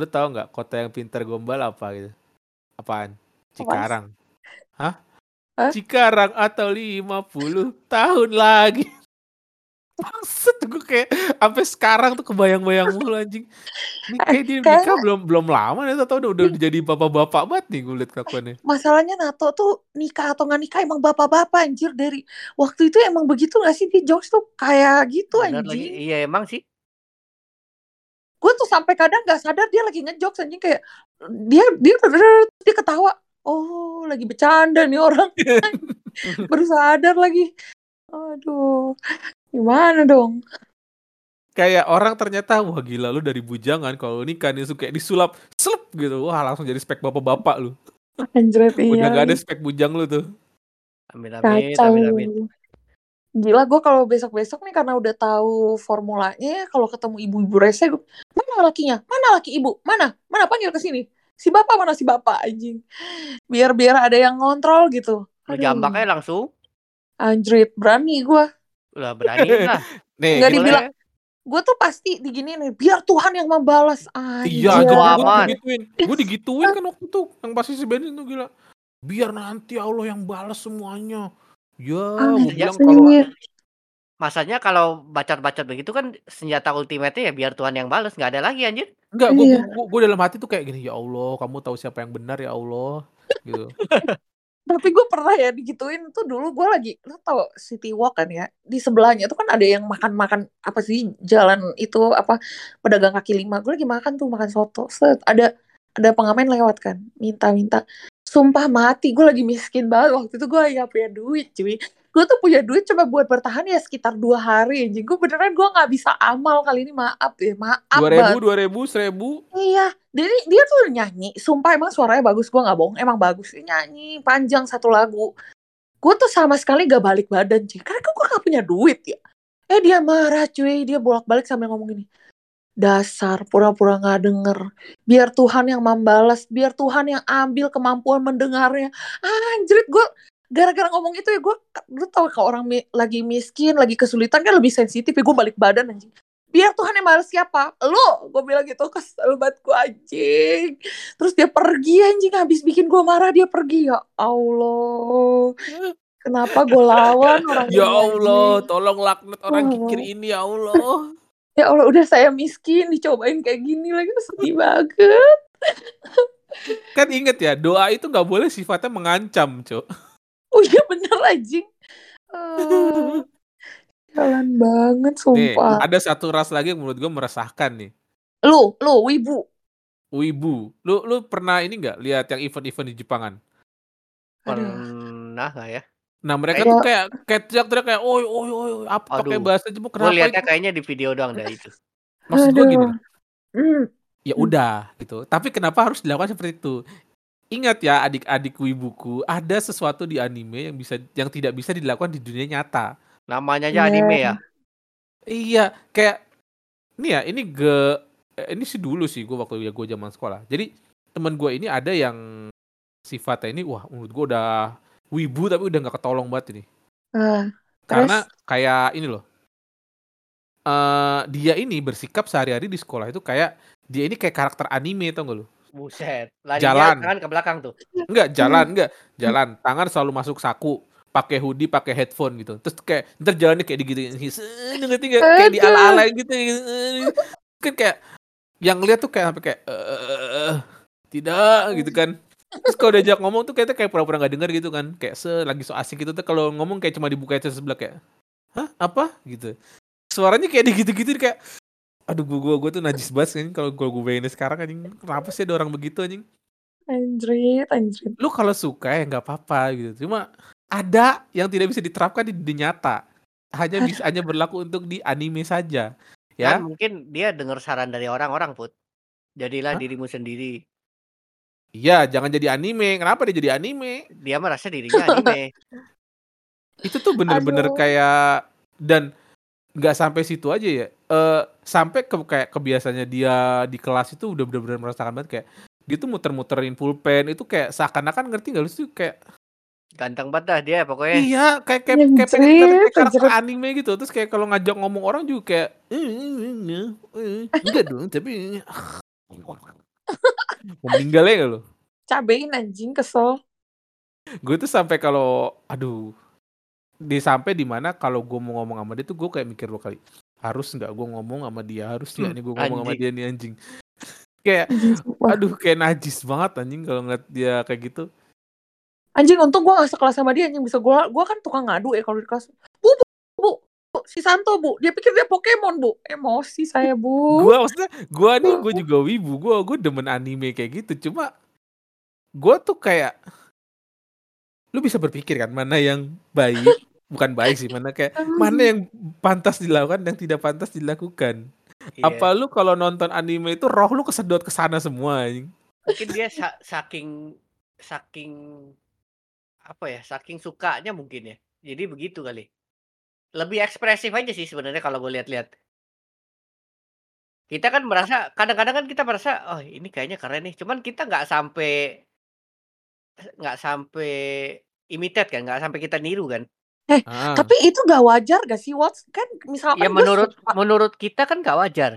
lu tahu nggak kota yang pintar gombal apa? gitu. Apaan? Cikarang. Hah? Hah? Cikarang atau 50 tahun lagi Maksud gue kayak sampai sekarang tuh kebayang-bayang mulu anjing. Ini kayak dia nikah belum belum lama nih atau udah udah jadi bapak-bapak banget nih gue liat kelakuannya. masalahnya Nato tuh nikah atau nggak nikah emang bapak-bapak anjir dari waktu itu emang begitu gak sih di jokes tuh kayak gitu Bener lagi. anjing. Iya emang sih. Gue tuh sampai kadang nggak sadar dia lagi ngejokes anjing kayak dia dia dia ketawa. Oh lagi bercanda nih orang. Baru sadar lagi. Aduh, gimana dong? Kayak orang ternyata wah gila lu dari bujangan kalau nikah nih suka disulap selep gitu. Wah langsung jadi spek bapak-bapak lu. Anjret Udah iya. gak ada spek bujang lu tuh. Amin amin Kacau. amin amin. Gila gue kalau besok-besok nih karena udah tahu formulanya kalau ketemu ibu-ibu rese gue, mana lakinya? Mana laki ibu? Mana? Mana panggil ke sini? Si bapak mana si bapak anjing? Biar biar ada yang ngontrol gitu. Lu Aduh, jambak aja langsung. Anjrit, berani gue. Udah berani lah. Nih, Nggak dibilang Gue tuh pasti digini nih, biar Tuhan yang membalas. Iya, Anjir. gue aman. digituin. Gue digituin kan waktu itu yang pasti si Benin tuh gila. Biar nanti Allah yang balas semuanya. Ya, gue ya, bilang kalau. Masanya kalau bacot-bacot begitu kan senjata ultimate-nya ya biar Tuhan yang balas, nggak ada lagi anjir. enggak, gue Iya. gue dalam hati tuh kayak gini, ya Allah, kamu tahu siapa yang benar ya Allah, gitu. Tapi gue pernah ya digituin tuh dulu gue lagi, lo tau City Walk kan ya, di sebelahnya tuh kan ada yang makan-makan apa sih jalan itu apa pedagang kaki lima. Gue lagi makan tuh makan soto. Set, ada ada pengamen lewat kan, minta-minta. Sumpah mati, gue lagi miskin banget waktu itu gue ya punya duit cuy. Gue tuh punya duit cuma buat bertahan ya sekitar dua hari anjing. Gue beneran gue nggak bisa amal kali ini maaf ya maaf Dua ribu, dua ribu, seribu. Iya, jadi dia tuh nyanyi. Sumpah emang suaranya bagus, gue nggak bohong. Emang bagus. Dia nyanyi panjang satu lagu. Gue tuh sama sekali gak balik badan, cuy. Karena gue gak punya duit ya. Eh dia marah, cuy. Dia bolak-balik sambil ngomong gini. Dasar pura-pura gak denger. Biar Tuhan yang membalas. Biar Tuhan yang ambil kemampuan mendengarnya. Anjrit, gue gara-gara ngomong itu ya gue lu tau kalau orang mi- lagi miskin lagi kesulitan kan lebih sensitif ya gue balik badan anjing biar Tuhan yang balas siapa lu gue bilang gitu kesel banget gue anjing terus dia pergi anjing habis bikin gue marah dia pergi ya Allah kenapa gue lawan orang Ya Allah, anjing? tolong laknat orang Oh. kikir ini ya Allah. ya Allah udah saya miskin dicobain kayak gini lagi sedih banget Kan inget ya, doa itu nggak boleh sifatnya mengancam, Cok. oh iya bener anjing jalan banget Nih, sumpah ada satu ras lagi yang menurut gue meresahkan nih. lu lu wibu Wibu. Lu lu pernah ini nggak lihat yang event-event di Jepangan? Pernah nggak ya? Nah mereka Iya. tuh kayak kayak teriak-teriak kayak, "Oi oi oi oi," apa pakai Aduh, bahasa Jepang, gue kenapa liatnya itu kayaknya di video doang dah itu. maksud gue gini Mmm. ya udah gitu, tapi kenapa harus dilakukan seperti itu? Ingat ya adik-adik wibuku, ada sesuatu di anime yang bisa yang tidak bisa dilakukan di dunia nyata. Namanya aja anime ya? Iya, kayak ini ya, ini ge eee, ini sih dulu sih gue waktu ya gue zaman sekolah. Jadi temen gue ini ada yang sifatnya ini, wah menurut gue udah wibu tapi udah nggak ketolong banget ini. Ah, Karena terus? kayak ini loh eee, dia ini bersikap sehari-hari di sekolah itu kayak dia ini kayak karakter anime tau nggak lu? Buset, larinya Jalan. tangan ke belakang tuh? Enggak, jalan enggak, jalan, tangan selalu masuk saku, pakai hoodie, pakai headphone gitu. Terus kayak entar jalannya kayak digituin, set ngerti nggak? Kayak Aduh. diala-alain gitu gitu, kan kayak yang ngeliat tuh kayak sampai kayak, "Eee, tidak," gitu kan. Terus kalau diajak ngomong tuh kayaknya kayak pura-pura nggak denger gitu kan, kayak se lagi so asik gitu tuh kalau ngomong kayak cuma dibuka headset sebelah kayak, "Hah, apa?" Gitu. Suaranya kayak digitu-gituin kayak, aduh gua gua gua tuh najis banget anjing kalau gua gua bayangin sekarang anjing, kenapa sih ada orang begitu anjing? Anjrit anjrit. Lu kalau suka ya nggak apa-apa gitu, cuma ada yang tidak bisa diterapkan di dunia nyata. Hanya bisa hanya berlaku untuk di anime saja, ya. Kan mungkin dia denger saran dari orang-orang, Put. Jadilah Hah? dirimu sendiri. Iya, jangan jadi anime, kenapa dia jadi anime? Dia merasa dirinya anime. Itu tuh bener-bener Aduh. kayak dan nggak sampai situ aja ya, eee, sampai ke kayak kebiasaannya dia di kelas itu udah bener-bener merasakan banget kayak, dia tuh muter-muterin pulpen itu kayak seakan-akan ngerti nggak lu sih kayak Ganteng banget dah dia pokoknya. Iya, kayak kayak kayak pengen karakter anime gitu, terus kayak kalau ngajak ngomong orang juga kayak, "Eh, enggak dong, tapi" mau meninggal ya lu? Cabein anjing, kesel. Gue tuh sampai kalau aduh, di sampai di mana kalau gue mau ngomong sama dia tuh gue kayak mikir 2 kali, "Harus nggak gue ngomong sama dia? Harus nggak Hmm, nih gue ngomong sama dia nih anjing?" Kayak aduh kayak najis banget anjing kalau ngeliat dia kayak gitu. Anjing untung gue gak sekelas sama dia anjing, bisa gua gua kan tukang ngadu ya kalau di kelas. "Bu Bu Bu, Bu, si Santo Bu, dia pikir dia Pokemon Bu." Emosi saya Bu. Gua maksudnya gua nih gue juga wibu, gua gua demen anime kayak gitu, cuma gua tuh kayak lu bisa berpikir kan mana yang baik, bukan baik sih, mana kayak mana yang pantas dilakukan dan tidak pantas dilakukan. Iya. Apa lu kalau nonton anime itu roh lu kesedot ke sana semua anjing. Mungkin dia sa saking saking apa ya, saking sukanya mungkin ya. Jadi begitu kali. Lebih ekspresif aja sih sebenarnya kalau gue lihat-lihat. Kita kan merasa kadang-kadang kan kita merasa, "Oh, ini kayaknya keren nih." Cuman kita nggak sampai nggak sampai imitate kan, nggak sampai kita niru kan. Eh, Heeh. tapi itu gak wajar gak sih Wats? Kan misalkan Ya gue menurut suka. menurut kita kan nggak wajar.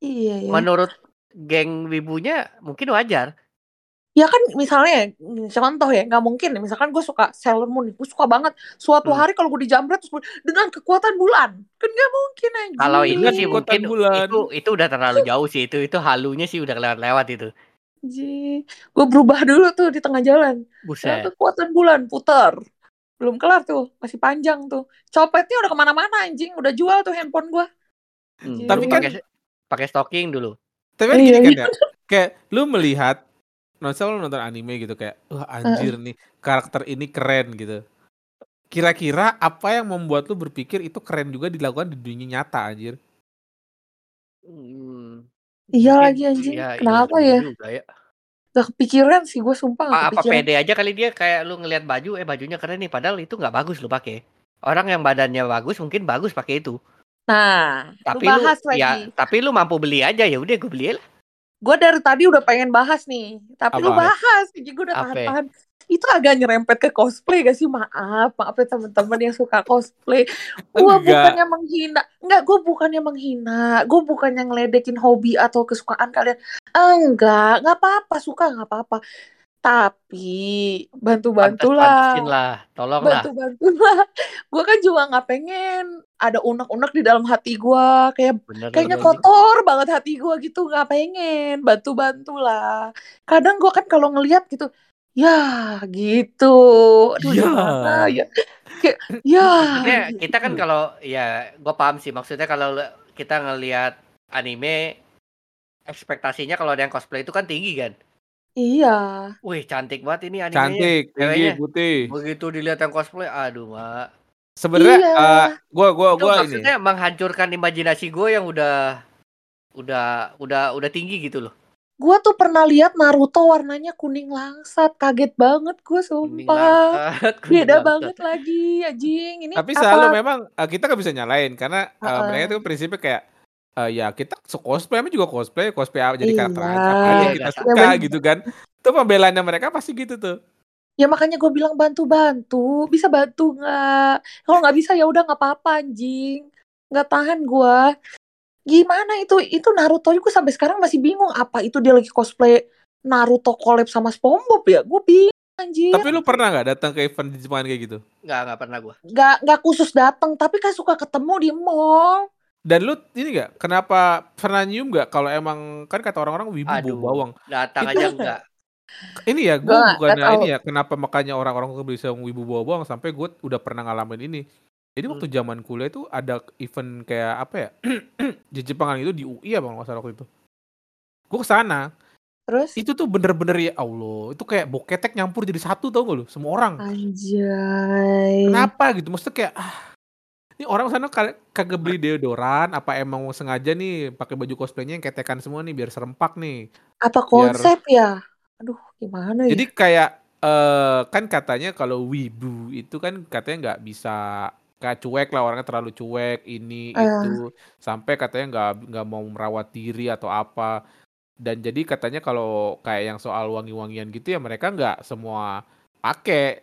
Iya ya. Menurut geng wibunya mungkin wajar. Ya kan misalnya, contoh ya, nggak mungkin misalkan gue suka Sailor Moon gue suka banget. Suatu Hmm. hari kalau gue dijamret terus dengan kekuatan bulan, kan nggak mungkin anjing. Kalau itu Dengan sih mungkin bulan. itu itu udah terlalu jauh sih itu itu halunya sih udah lewat-lewat itu. Anjing. Gue berubah dulu tuh di tengah jalan. Dengan Buset. kekuatan bulan, putar. Belum kelar tuh, masih panjang tuh. Copetnya udah ke mana-mana anjing, udah jual tuh handphone gue. Hmm. Tapi kan pakai pakai stocking dulu. tapi kan Iya, gini kan iya. ya, kayak lu melihat misal lu nonton anime gitu kayak, wah anjir nih karakter ini keren gitu. Kira-kira apa yang membuat lu berpikir itu keren juga dilakukan di dunia nyata anjir? Hmm, Iya lagi anjing, ya iya kenapa bener ya? ya. Gak kepikiran sih, gue sumpah gak Apa pede aja kali dia kayak lu ngelihat baju, eh bajunya keren nih padahal itu nggak bagus lu pakai. Orang yang badannya bagus mungkin bagus pakai itu. Nah, lu Tapi lu bahas ya lagi. tapi lu mampu beli aja ya udah gue beli lah. Gue dari tadi udah pengen bahas nih, tapi lu Apa? bahas. Jadi gue udah Apa? tahan-tahan. Itu agak nyerempet ke cosplay gak sih? Maaf, maaf ya teman-teman yang suka cosplay. Gue bukannya menghina. Enggak, gue bukannya menghina. Gue bukannya ngeledekin hobi atau kesukaan kalian. Enggak, nggak apa-apa. Suka nggak apa-apa. Tapi bantu-bantulah. Lah, tolonglah. Bantu-bantulah. Gue kan juga nggak pengen ada unek-unek di dalam hati gue. Kayak Bener kayaknya lagi. kotor banget hati gue gitu nggak pengen bantu-bantulah kadang gue kan kalau ngelihat gitu ya gitu aduh Ya. gimana ya kayak ya Maksudnya gitu. kita kan kalau ya gue paham sih maksudnya kalau kita ngelihat anime ekspektasinya kalau ada yang cosplay itu kan tinggi kan. Iya. Wih, cantik banget ini animenya. Cantik, tinggi, putih. Begitu dilihat yang cosplay, aduh, Mak. Sebenarnya Iya. eh, gua gua Itu gua ini. maksudnya menghancurkan imajinasi gue yang udah udah udah udah tinggi gitu loh. Gua tuh pernah lihat Naruto warnanya kuning langsat. Kaget banget gue sumpah. langsat, Beda langsat. banget lagi anjing. Ini Tapi apa? selalu memang eh, kita nggak bisa nyalain karena eh, Heeh. mereka itu prinsipnya kayak eh, ya kita cosplay namanya juga cosplay, cosplay apa- jadi karakter Iya. apa aja yang kita Iya, suka bener. gitu kan. Itu pembelaannya mereka pasti gitu tuh. Ya makanya gue bilang bantu-bantu. Bisa bantu nggak? Kalau nggak bisa ya udah nggak apa-apa anjing. Nggak tahan gue. Gimana itu? Itu Naruto gue sampai sekarang masih bingung. Apa itu dia lagi cosplay Naruto collab sama SpongeBob ya? Gue bingung anjir. Tapi lu pernah nggak datang ke event di Jepang kayak gitu? Nggak, nggak pernah gue. Nggak nggak khusus datang, tapi kan suka ketemu di mall. Dan lu ini nggak? Kenapa pernah nyium nggak? Kalau emang kan kata orang-orang wibu bau Aduh. bawang. Datang aja enggak. Ini ya gue tahu. ini ya. Kenapa makanya orang-orang tuh bisa wibu bau bawang sampai gue udah pernah ngalamin ini. Jadi waktu Hmm. zaman kuliah itu ada event kayak apa ya? di Jepangan itu di UI apa nggak salah waktu itu. Gue ke sana, Terus itu tuh bener-bener ya Allah, itu kayak boketek nyampur jadi satu tau gak lu? Semua orang. anjay. Kenapa gitu? Maksudnya kayak ah, ini orang sana ka- kagak beli deodoran, apa emang sengaja nih pakai baju cosplaynya yang ketekan semua nih biar serempak nih. Apa konsep ya? Aduh, gimana ya? Jadi kayak eh kan katanya kalau wibu itu kan katanya nggak bisa kayak cuek lah orangnya terlalu cuek ini Eh. itu. Sampai katanya nggak nggak mau merawat diri atau apa. Dan jadi katanya kalau kayak yang soal wangi-wangian gitu ya mereka nggak semua pakai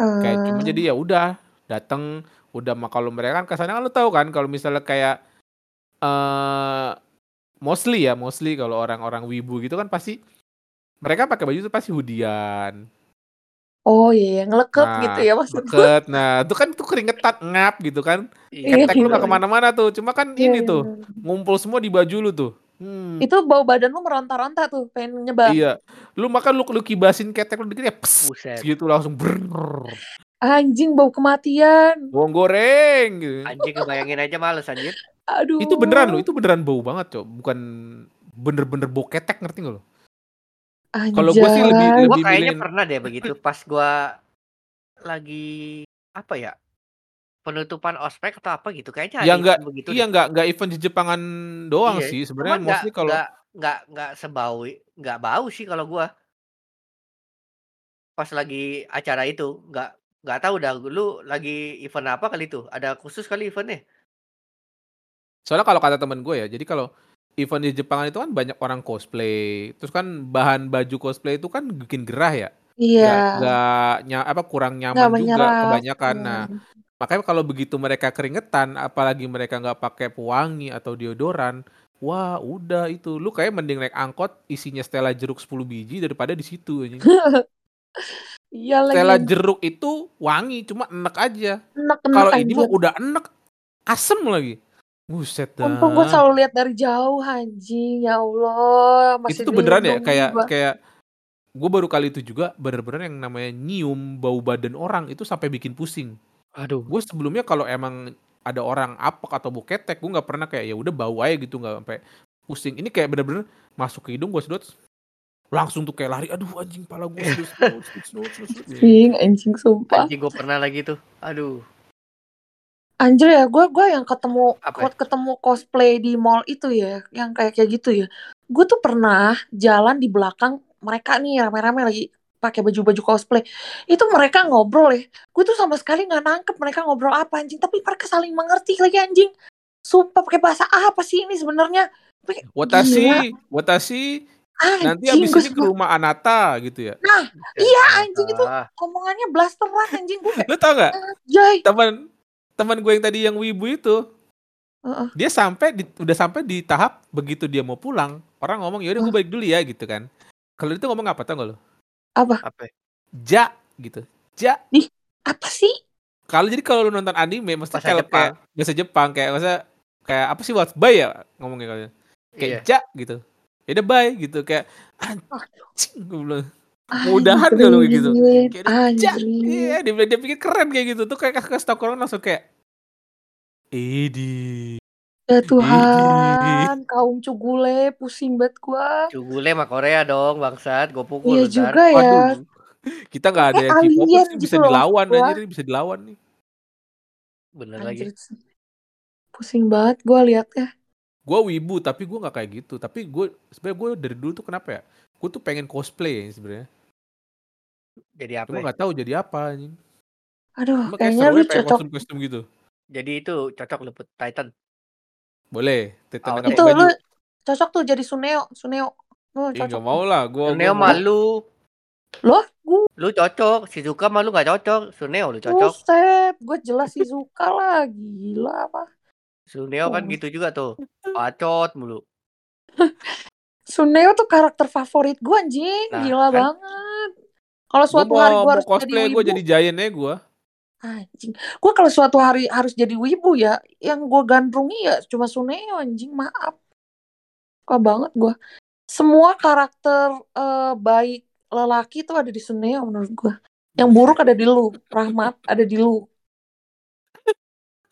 kayak cuma Eh, jadi ya udah datang udah mah kalau mereka kan ke sana kan lu tahu kan kalau misalnya kayak eh mostly ya mostly kalau orang-orang wibu gitu kan pasti mereka pakai baju itu pasti hudian Oh iya, ngelekep Nah, gitu ya maksud gue. deket. Nah, itu kan tuh keringetan ngap gitu kan. Iya, Ketek lu iya. gak ke mana-mana tuh. Cuma kan Iya, ini iya, tuh ngumpul semua di baju lu tuh. Hmm, Itu bau badan lu meronta-ronta tuh, pengen nyebar. iya. Lu makan lu lu kibasin ketek lu dikit ya pss, Buset. gitu langsung brrrr. Anjing bau kematian. Bawang goreng gitu. Anjing kebayangin aja males anjir. Aduh. Itu beneran lu, itu beneran bau banget, Cok. Bukan bener-bener bau ketek ngerti gak lu? Kalau gua sih lebih- Anjay. Gua lebih kayaknya milihin- pernah deh begitu pas gua lagi apa ya? Penutupan ospek atau apa gitu. Kayaknya Ya event begitu iya deh. enggak enggak event di Jepangan doang Iya, sih. Sebenarnya nggak mostly kalau nggak nggak nggak sebau nggak bau sih kalau gua. Pas lagi acara itu nggak nggak tahu dah lu lagi event apa kali itu? Ada khusus kali eventnya? Soalnya kalau kata temen gue ya, jadi kalau event di Jepang itu kan banyak orang cosplay, terus kan bahan baju cosplay itu kan bikin gerah ya, Iya. nggak nya- apa kurang nyaman juga menyerap. kebanyakan. Hmm. Nah, makanya kalau begitu mereka keringetan, apalagi mereka nggak pakai pewangi atau deodoran, wah udah itu, lu kayak mending naik angkot isinya Stella jeruk 10 biji daripada di situ. Iya lagi. Stella jeruk itu wangi, cuma enek aja. Kalau ini mah udah enek, asem lagi. Buset dah. Untung gue selalu lihat dari jauh anjing. Ya Allah. Masih itu tuh beneran ya kayak gua. kayak gue baru kali itu juga bener-bener yang namanya nyium bau badan orang itu sampai bikin pusing. Aduh. Gue sebelumnya kalau emang ada orang apek atau bau ketek gue nggak pernah kayak ya udah bau aja gitu nggak sampai pusing. Ini kayak bener-bener masuk ke hidung gue sedot langsung tuh kayak lari aduh anjing pala gue. Anjing, anjing sumpah. Anjing gue pernah lagi tuh. Aduh. Anjir ya, gue gue yang ketemu Apa ya? ketemu cosplay di mall itu ya, yang kayak kayak gitu ya. Gue tuh pernah jalan di belakang mereka nih rame-rame lagi pakai baju-baju cosplay. Itu mereka ngobrol ya. Gue tuh sama sekali nggak nangkep mereka ngobrol apa anjing, tapi mereka saling mengerti lagi anjing. Sumpah pakai bahasa apa sih ini sebenarnya? Gila, Watashi, watashi nanti anjing abis gue ini ke rumah Anata gitu ya. Nah, iya anjing itu omongannya blasteran anjing gue Lu tau gak jay. teman teman gue yang tadi yang wibu itu Heeh. dia sampai di, udah sampai di tahap begitu dia mau pulang orang ngomong ya udah gue balik dulu ya gitu kan kalau itu ngomong apa tau gak lo Apa? apa? ja gitu ja Apa sih? kalau jadi kalau lu nonton anime mesti Bahasa kalau Jepang. kayak bahasa Jepang kayak masa kayak apa sih what's bye ya ngomongnya kalau kayak Iya. ja gitu ya udah bye gitu kayak anjing gue bilang Mudahan kayak gitu. Kayak anjrit. iya dia, dia pikir keren kayak gitu tuh kayak kasih tau orang langsung kayak Edi Ya Tuhan, kaum cugule pusing banget gua. Cugule mah Korea dong, bangsat. Gue pukul Iya bentar. juga ya. Waduh. Kita nggak ada Eh, yang nih, gitu bisa loh dilawan gua. anjir, bisa dilawan nih. Bener lagi. Anjir. Pusing banget gua liatnya. Gue wibu tapi gue nggak kayak gitu. Tapi gue sebenarnya gue dari dulu tuh kenapa ya? Gue tuh pengen cosplay ya sebenarnya. Jadi apa? Cuma ya? nggak tahu jadi apa anjing. Aduh, Cuma kayaknya lu ya cocok. kostum-kostum gitu. Jadi itu cocok lu. Titan. Boleh, Titan Oh, nggak Itu baju. lu cocok tuh jadi Suneo, Suneo. Lu cocok. nggak mau lah, gue Suneo malu. Loh, gua Lu cocok. Shizuka mah lu gak cocok. Suneo lu cocok. buset, gue jelas sih suka lah, gila apa. Suneo kan Oh. gitu juga tuh. Bacot mulu. Suneo tuh karakter favorit gue anjing, Nah, gila kan. banget. Kalau Gue suatu mau, hari gue harus jadi cosplay, gue wibu, jadi giantnya gue. anjing. Gue kalau suatu hari harus jadi wibu ya, yang gue gandrungi ya cuma Suneo anjing, maaf. Suka banget gue. Semua karakter eh, baik lelaki tuh ada di Suneo menurut gue. Yang buruk ada di lu, Rahmat ada di lu.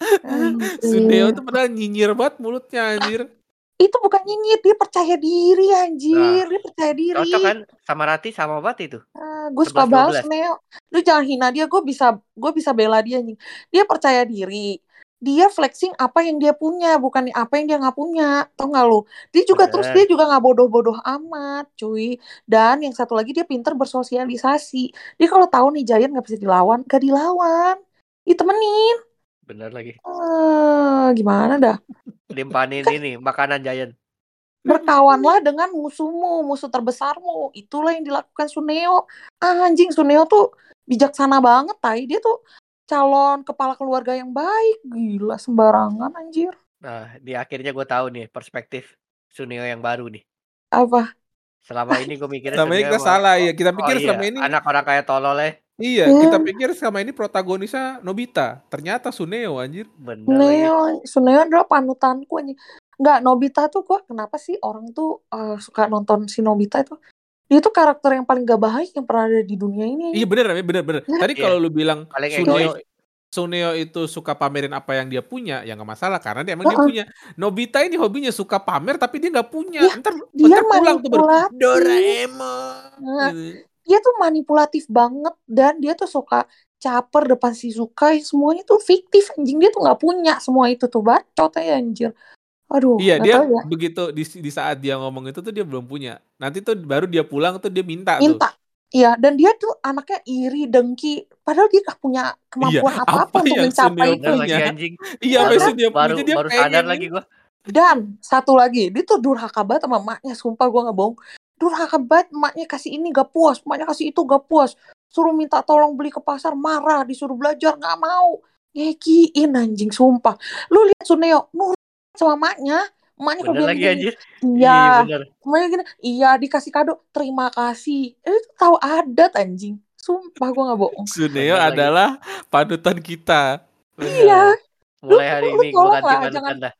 Suneo tuh padahal nyinyir banget mulutnya anjir. Itu bukan nyinyir, dia percaya diri anjir, dia percaya diri. Cocok kan sama Rati sama banget itu. Ah, gue suka 11-12. banget Neo. Lu jangan hina dia, gue bisa gue bisa bela dia nih. Dia percaya diri. Dia flexing apa yang dia punya, bukan apa yang dia nggak punya. Tau gak lu? Dia juga Bener. terus dia juga nggak bodoh-bodoh amat, cuy. Dan yang satu lagi dia pinter bersosialisasi. Dia kalau tahu nih Giant nggak bisa dilawan, gak dilawan. Ditemenin. Bener lagi. Eh, gimana dah? Limpanin ini makanan Giant. Berkawanlah dengan musuhmu, musuh terbesarmu. Itulah yang dilakukan Suneo. Ah, anjing, Suneo tuh bijaksana banget, tai. Dia tuh calon kepala keluarga yang baik. Gila, sembarangan, anjir. Nah, di akhirnya gue tahu nih perspektif Suneo yang baru nih. Apa? Selama ini gue mikirnya Selama ini kita mah- salah ya. Kita Oh pikir iya, selama ini anak orang kayak tolol ya. Iya, Ya. kita pikir selama ini protagonisnya Nobita. Ternyata Suneo anjir. Bener. Suneo, Suneo adalah panutanku, anjing. Nggak, Nobita tuh gua kenapa sih orang tuh eh, suka nonton si Nobita itu? Dia tuh karakter yang paling gak baik yang pernah ada di dunia ini. Iya bener, Rame, bener, bener. Tadi Iya. kalau lu bilang Paling Suneo. Suneo itu suka pamerin apa yang dia punya, ya nggak masalah karena dia emang dia Heeh. punya. Nobita ini hobinya suka pamer tapi dia nggak punya. Iya, ntar dia ntar pulang tuh baru. Doraemon. Nah, Gitu. Dia tuh manipulatif banget dan dia tuh suka caper depan Shizuka semuanya tuh fiktif anjing dia tuh nggak punya semua itu tuh bacot ya anjir aduh Iya nggak dia tahu ya begitu di, di saat dia ngomong itu tuh dia belum punya. Nanti tuh baru dia pulang tuh dia minta, tuh. minta Iya, dan dia tuh anaknya iri, dengki. Padahal dia gak punya kemampuan Iya, apa-apa apa untuk mencapai itu. Iya, Baru, besok dia baru, punya dia baru pengen. sadar lagi gue. Dan satu lagi, dia tuh durhaka banget sama emaknya. Sumpah gue gak bohong. Durhaka banget emaknya kasih ini gak puas. Emaknya kasih itu gak puas. Suruh minta tolong beli ke pasar, marah. Disuruh belajar, gak mau. Ngekiin anjing, sumpah. Lu lihat Suneo, nurut sama emaknya. Emaknya kalau lagi gini, anjir. iya. bener. Emaknya gini, iya dikasih kado, terima kasih. Eh, Itu tahu adat anjing. Sumpah gue gak bohong. Suneo Bener lagi. adalah panutan kita. Bener. Iya. Mulai Lu- hari lu ini gue ganti lah, panutan jangan- dah.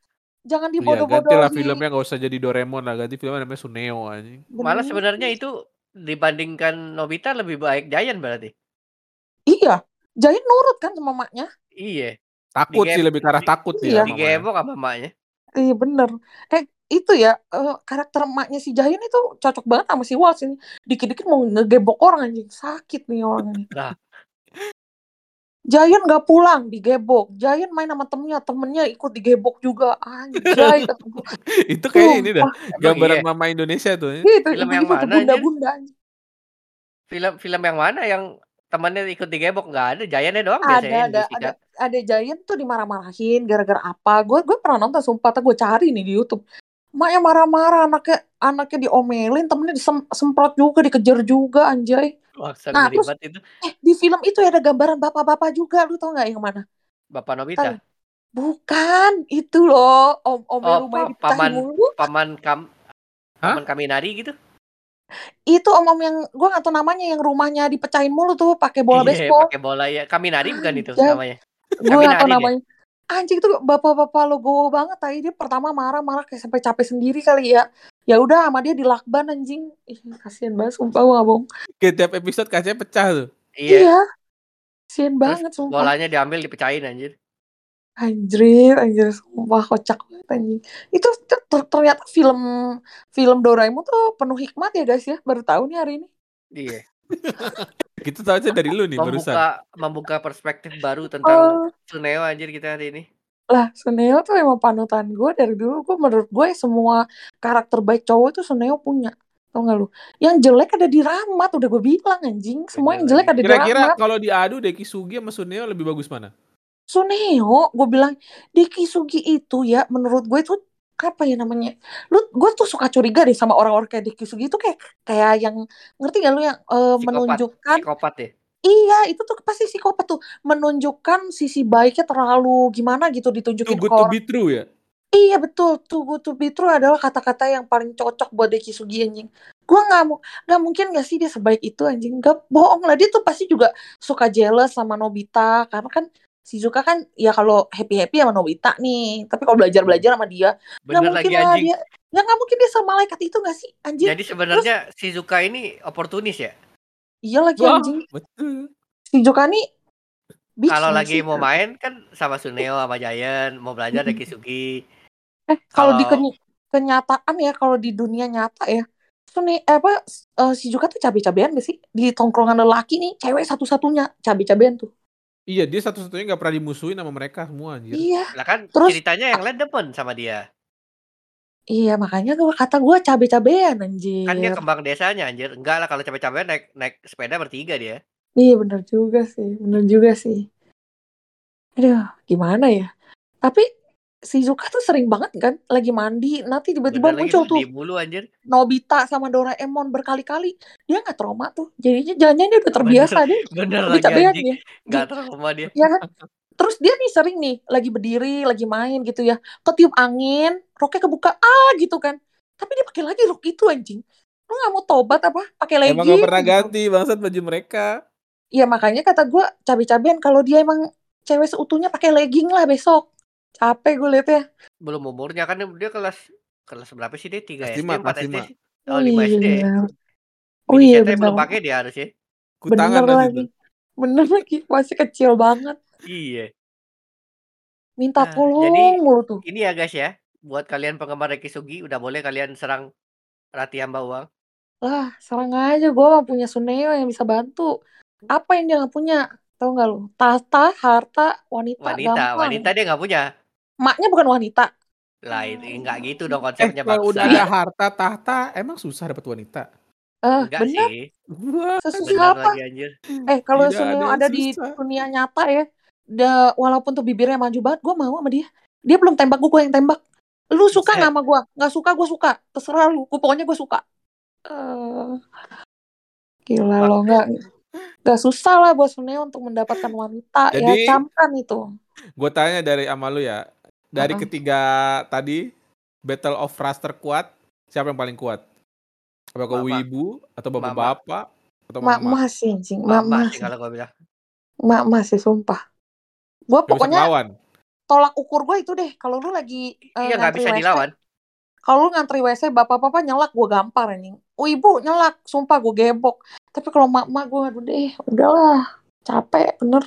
Jangan dibodoh-bodohin. gantilah filmnya nggak usah jadi Doraemon lah, ganti filmnya namanya Suneo anjing. Malah sebenarnya itu dibandingkan Nobita lebih baik Giant berarti. Iya, Giant nurut kan sama maknya. Iya. Takut sih lebih ke arah di- takut iya. dia. Di mamanya. Gemok apa emaknya? Iya bener. Eh itu ya eh, karakter emaknya si Giant itu cocok banget sama si Waltz ini. Dikit-dikit mau ngegebok orang anjing. Sakit nih orang ini. Nah. Giant gak pulang digebok. Giant main sama temennya, temennya ikut digebok juga. Anjay. Itu kayak ini dah, gambaran iya? mama Indonesia tuh. ya. Gitu, Film yang mana, bunda-bunda. Film film yang mana yang temannya ikut digebok nggak ada Giantnya doang biasanya Ada, yang ada, ada, ada Giant tuh dimarah-marahin gara-gara apa. Gue gue pernah nonton sumpah, gue cari nih di Youtube. Maknya marah-marah, anaknya anaknya diomelin, temennya disemprot juga, dikejar juga, anjay. Maksa Nah, terus- itu. Eh, di film itu ada gambaran bapak-bapak juga, lu tau nggak yang mana? Bapak Nobita. Bukan, itu loh, om om Oh, rumahnya pa- paman- mulu. Paman Kam Hah? Paman Kaminari gitu. Itu om om yang gue nggak tahu namanya yang rumahnya dipecahin mulu tuh pakai bola Iya, baseball. pakai bola ya. Kaminari bukan itu Anjay. namanya. Gue nggak tahu Kaminari deh. namanya. Anjing tuh bapak-bapak logo banget tadi dia pertama marah-marah kayak sampai capek sendiri kali ya. Ya udah sama dia dilakban anjing. Ih, kasihan banget sumpah gue nggak bohong. Kayak tiap episode kacanya pecah tuh. Iya. Iya. Kasihan Terus banget sumpah. bolanya diambil dipecahin anjir. Anjir, anjir, sumpah kocak banget anjing. Itu ter- ter- ternyata film film Doraemon tuh penuh hikmat ya guys ya. Baru tahu nih hari ini. Iya. Kita tahu aja dari lu nih barusan. Membuka membuka perspektif baru tentang Oh, Suneo anjir kita hari ini. Lah Suneo tuh emang panutan gue dari dulu. Gue menurut gue semua karakter baik cowok itu Suneo punya. Tau gak lu? Yang jelek ada di Ramat, udah gue bilang anjing. Semua yang jelek lagi. ada di Kira-kira Ramat. kalau diadu Deki Sugi sama Suneo lebih bagus mana? Suneo, gue bilang di Kisugi itu ya, menurut gue itu apa ya namanya? Lu, gue tuh suka curiga deh sama orang-orang kayak di Kisugi itu kayak kayak yang ngerti gak lu yang eh, Psikopat, menunjukkan psikopat ya. Iya itu tuh pasti psikopat tuh menunjukkan sisi baiknya terlalu gimana gitu Too ditunjukin good ke to orang. be true ya? Iya betul, too good to be true adalah kata-kata yang paling cocok buat Deki Sugi anjing. Gue nggak mau, nggak mungkin gak sih dia sebaik itu anjing? Gak bohong lah dia tuh pasti juga suka jealous sama Nobita karena kan Shizuka kan ya kalau happy happy sama Nobita nih, tapi kalau belajar belajar sama dia nggak mungkin lagi lah anjing. dia, ya nggak mungkin dia sama malaikat itu gak sih anjing? Jadi sebenarnya Shizuka ini oportunis ya. Iya lagi Wah, anjing, betul. Nih bitch Kalau lagi sih? mau main kan sama Suneo sama Giant, mau belajar dari Kisugi. Eh, kalau di keny- kenyataan ya, kalau di dunia nyata ya, nih eh, apa eh, si Juga tuh cabe-cabean gak sih? Di tongkrongan lelaki nih, cewek satu-satunya cabe-cabean tuh. Iya, dia satu-satunya nggak pernah dimusuhin sama mereka semua anjir. Iya, lah kan terus ceritanya yang lain demen sama dia. Iya makanya gua kata gua cabe-cabean Kan dia anjir. kembang desanya anjir. Enggak lah kalau capek-capek naik naik sepeda bertiga dia. Iya bener juga sih, bener juga sih. Aduh, gimana ya? Tapi si Zuka tuh sering banget kan lagi mandi, nanti tiba-tiba lagi muncul tuh mulu anjir. Nobita sama Doraemon berkali-kali. Dia nggak trauma tuh. Jadinya jangan-jangan dia udah Bener terbiasa dia bener lagi cabe-cabean anjing. dia. Di, trauma dia. ya kan? Terus dia nih sering nih lagi berdiri, lagi main gitu ya. Ketiup angin, roknya kebuka, ah gitu kan. Tapi dia pakai lagi rok itu anjing. Lu nggak mau tobat apa? Pakai Emang nggak legging pernah gitu. ganti bangsat baju mereka. Iya makanya kata gue cabe-cabean kalau dia emang cewek seutuhnya pakai legging lah besok. Capek gue liatnya. Belum umurnya kan dia kelas kelas berapa sih dia? 3 Kelas SD, lima, 4 kelas SD lima. sih? Oh, 5 SD. Iya. Oh iya belum benar. pakai dia harusnya. Kutangan Bener lagi. Bener lagi. Masih kecil banget. Iya. Minta Nah, jadi tolong mulu tuh. ini ya guys ya, buat kalian penggemar Kisugi udah boleh kalian serang Rati Hamba Uang. Lah, serang aja. Gue mah punya Suneo yang bisa bantu. Apa yang dia nggak punya? Tahu nggak lu? Tata, harta, wanita, Wanita, gampang. wanita dia nggak punya. Maknya bukan wanita. Lah itu enggak gitu dong Eh, konsepnya kalau udah bangsa. ada harta tahta, emang susah dapat wanita? Eh, Enggak bener. sih. Wah, Sesusah Bener apa? lagi anjir. Eh, kalau tidak ada Suneo yang ada di susah. dunia nyata ya, da, walaupun tuh bibirnya maju banget, gue mau sama dia. Dia belum tembak gue, gue yang tembak. Lu suka nggak sama gue? Nggak suka, gue suka. Terserah lu. Gua, pokoknya gue suka. Eh, gila Wah, lo nggak nggak susah lah buat Suneo untuk mendapatkan wanita ya Jadi camkan itu. gue tanya dari sama lu ya, dari Heeh. ketiga tadi Battle of Raster kuat, siapa yang paling kuat? Apakah Mama. Wibu atau Mama. bapak-bapak atau Mak mama? masih anjing, mak Mama sih masih, kalau gua bilang. mak masih sumpah. Gue pokoknya tolak ukur gue itu deh. Kalau lu lagi eh, Iya nggak ngantri bisa WC, dilawan. kalau lu ngantri WC bapak-bapak nyelak gue gampar anjing. Oh ibu nyelak, sumpah gue gebok. Tapi kalau mak-mak gue aduh deh, udahlah. Capek bener.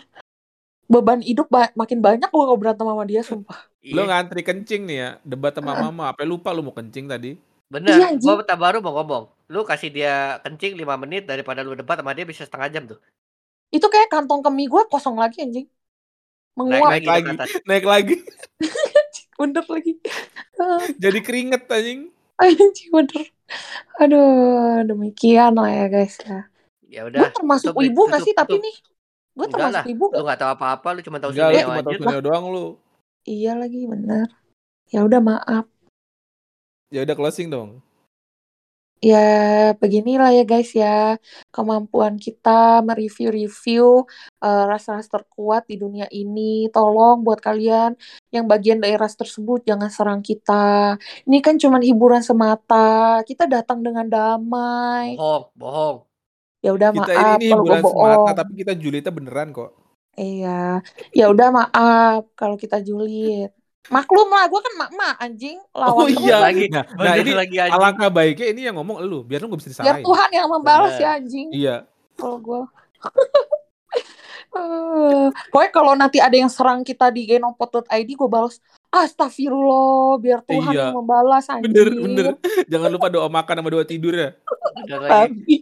Beban hidup ba- makin banyak gue kalau berantem sama dia sumpah. Lu Iya. ngantri kencing nih ya, debat sama Heeh. mama, apa lupa lu mau kencing tadi? Bener, Iya gua tak baru mau ngomong. Lu kasih dia kencing 5 menit daripada lu debat sama dia bisa setengah jam tuh. Itu kayak kantong kemih gue kosong lagi anjing. Naik Menguap. Naik lagi tuh ke lagi, atas. naik lagi. Bener lagi. Ah, Jadi keringet anjing. Anjing bener. Aduh, demikian lah ya guys ya. Ya Gue udah, termasuk tutup deh, wibu gak tutup, sih tapi nih? Gue termasuk lah, wibu lu gak? nggak tahu apa-apa, lu cuma tahu Enggak, cuma tahu. Suneo doang lu. Iya lagi bener. Ya udah maaf. Ya udah closing dong. Ya beginilah ya guys ya kemampuan kita mereview-review eh, ras-ras terkuat di dunia ini. Tolong buat kalian yang bagian dari ras tersebut jangan serang kita. Ini kan cuma hiburan semata. Kita datang dengan damai. Bohong, bohong. Ya udah Kita ini maaf nih kalau hiburan semata, bohong. tapi kita julidnya beneran kok. Iya, ya udah maaf kalau kita julid. Maklum lah, gue kan mak-mak anjing Oh lawan terus. iya. Lagi, Nah, nah ini lagi anjing. alangkah baiknya ini yang ngomong elu, biar lu gak bisa Biar disalahin. Tuhan yang membalas Bener. ya anjing. Iya. Kalau gue. Eh, pokoknya kalau nanti ada yang serang kita di genopod.id gue balas astagfirullah biar Tuhan Iya. yang membalas anjir Bener, bener. Jangan lupa doa makan sama doa tidur ya. Bener lagi. Babi.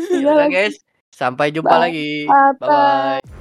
Iya guys, sampai jumpa Bye. lagi. Bye. Bye bye.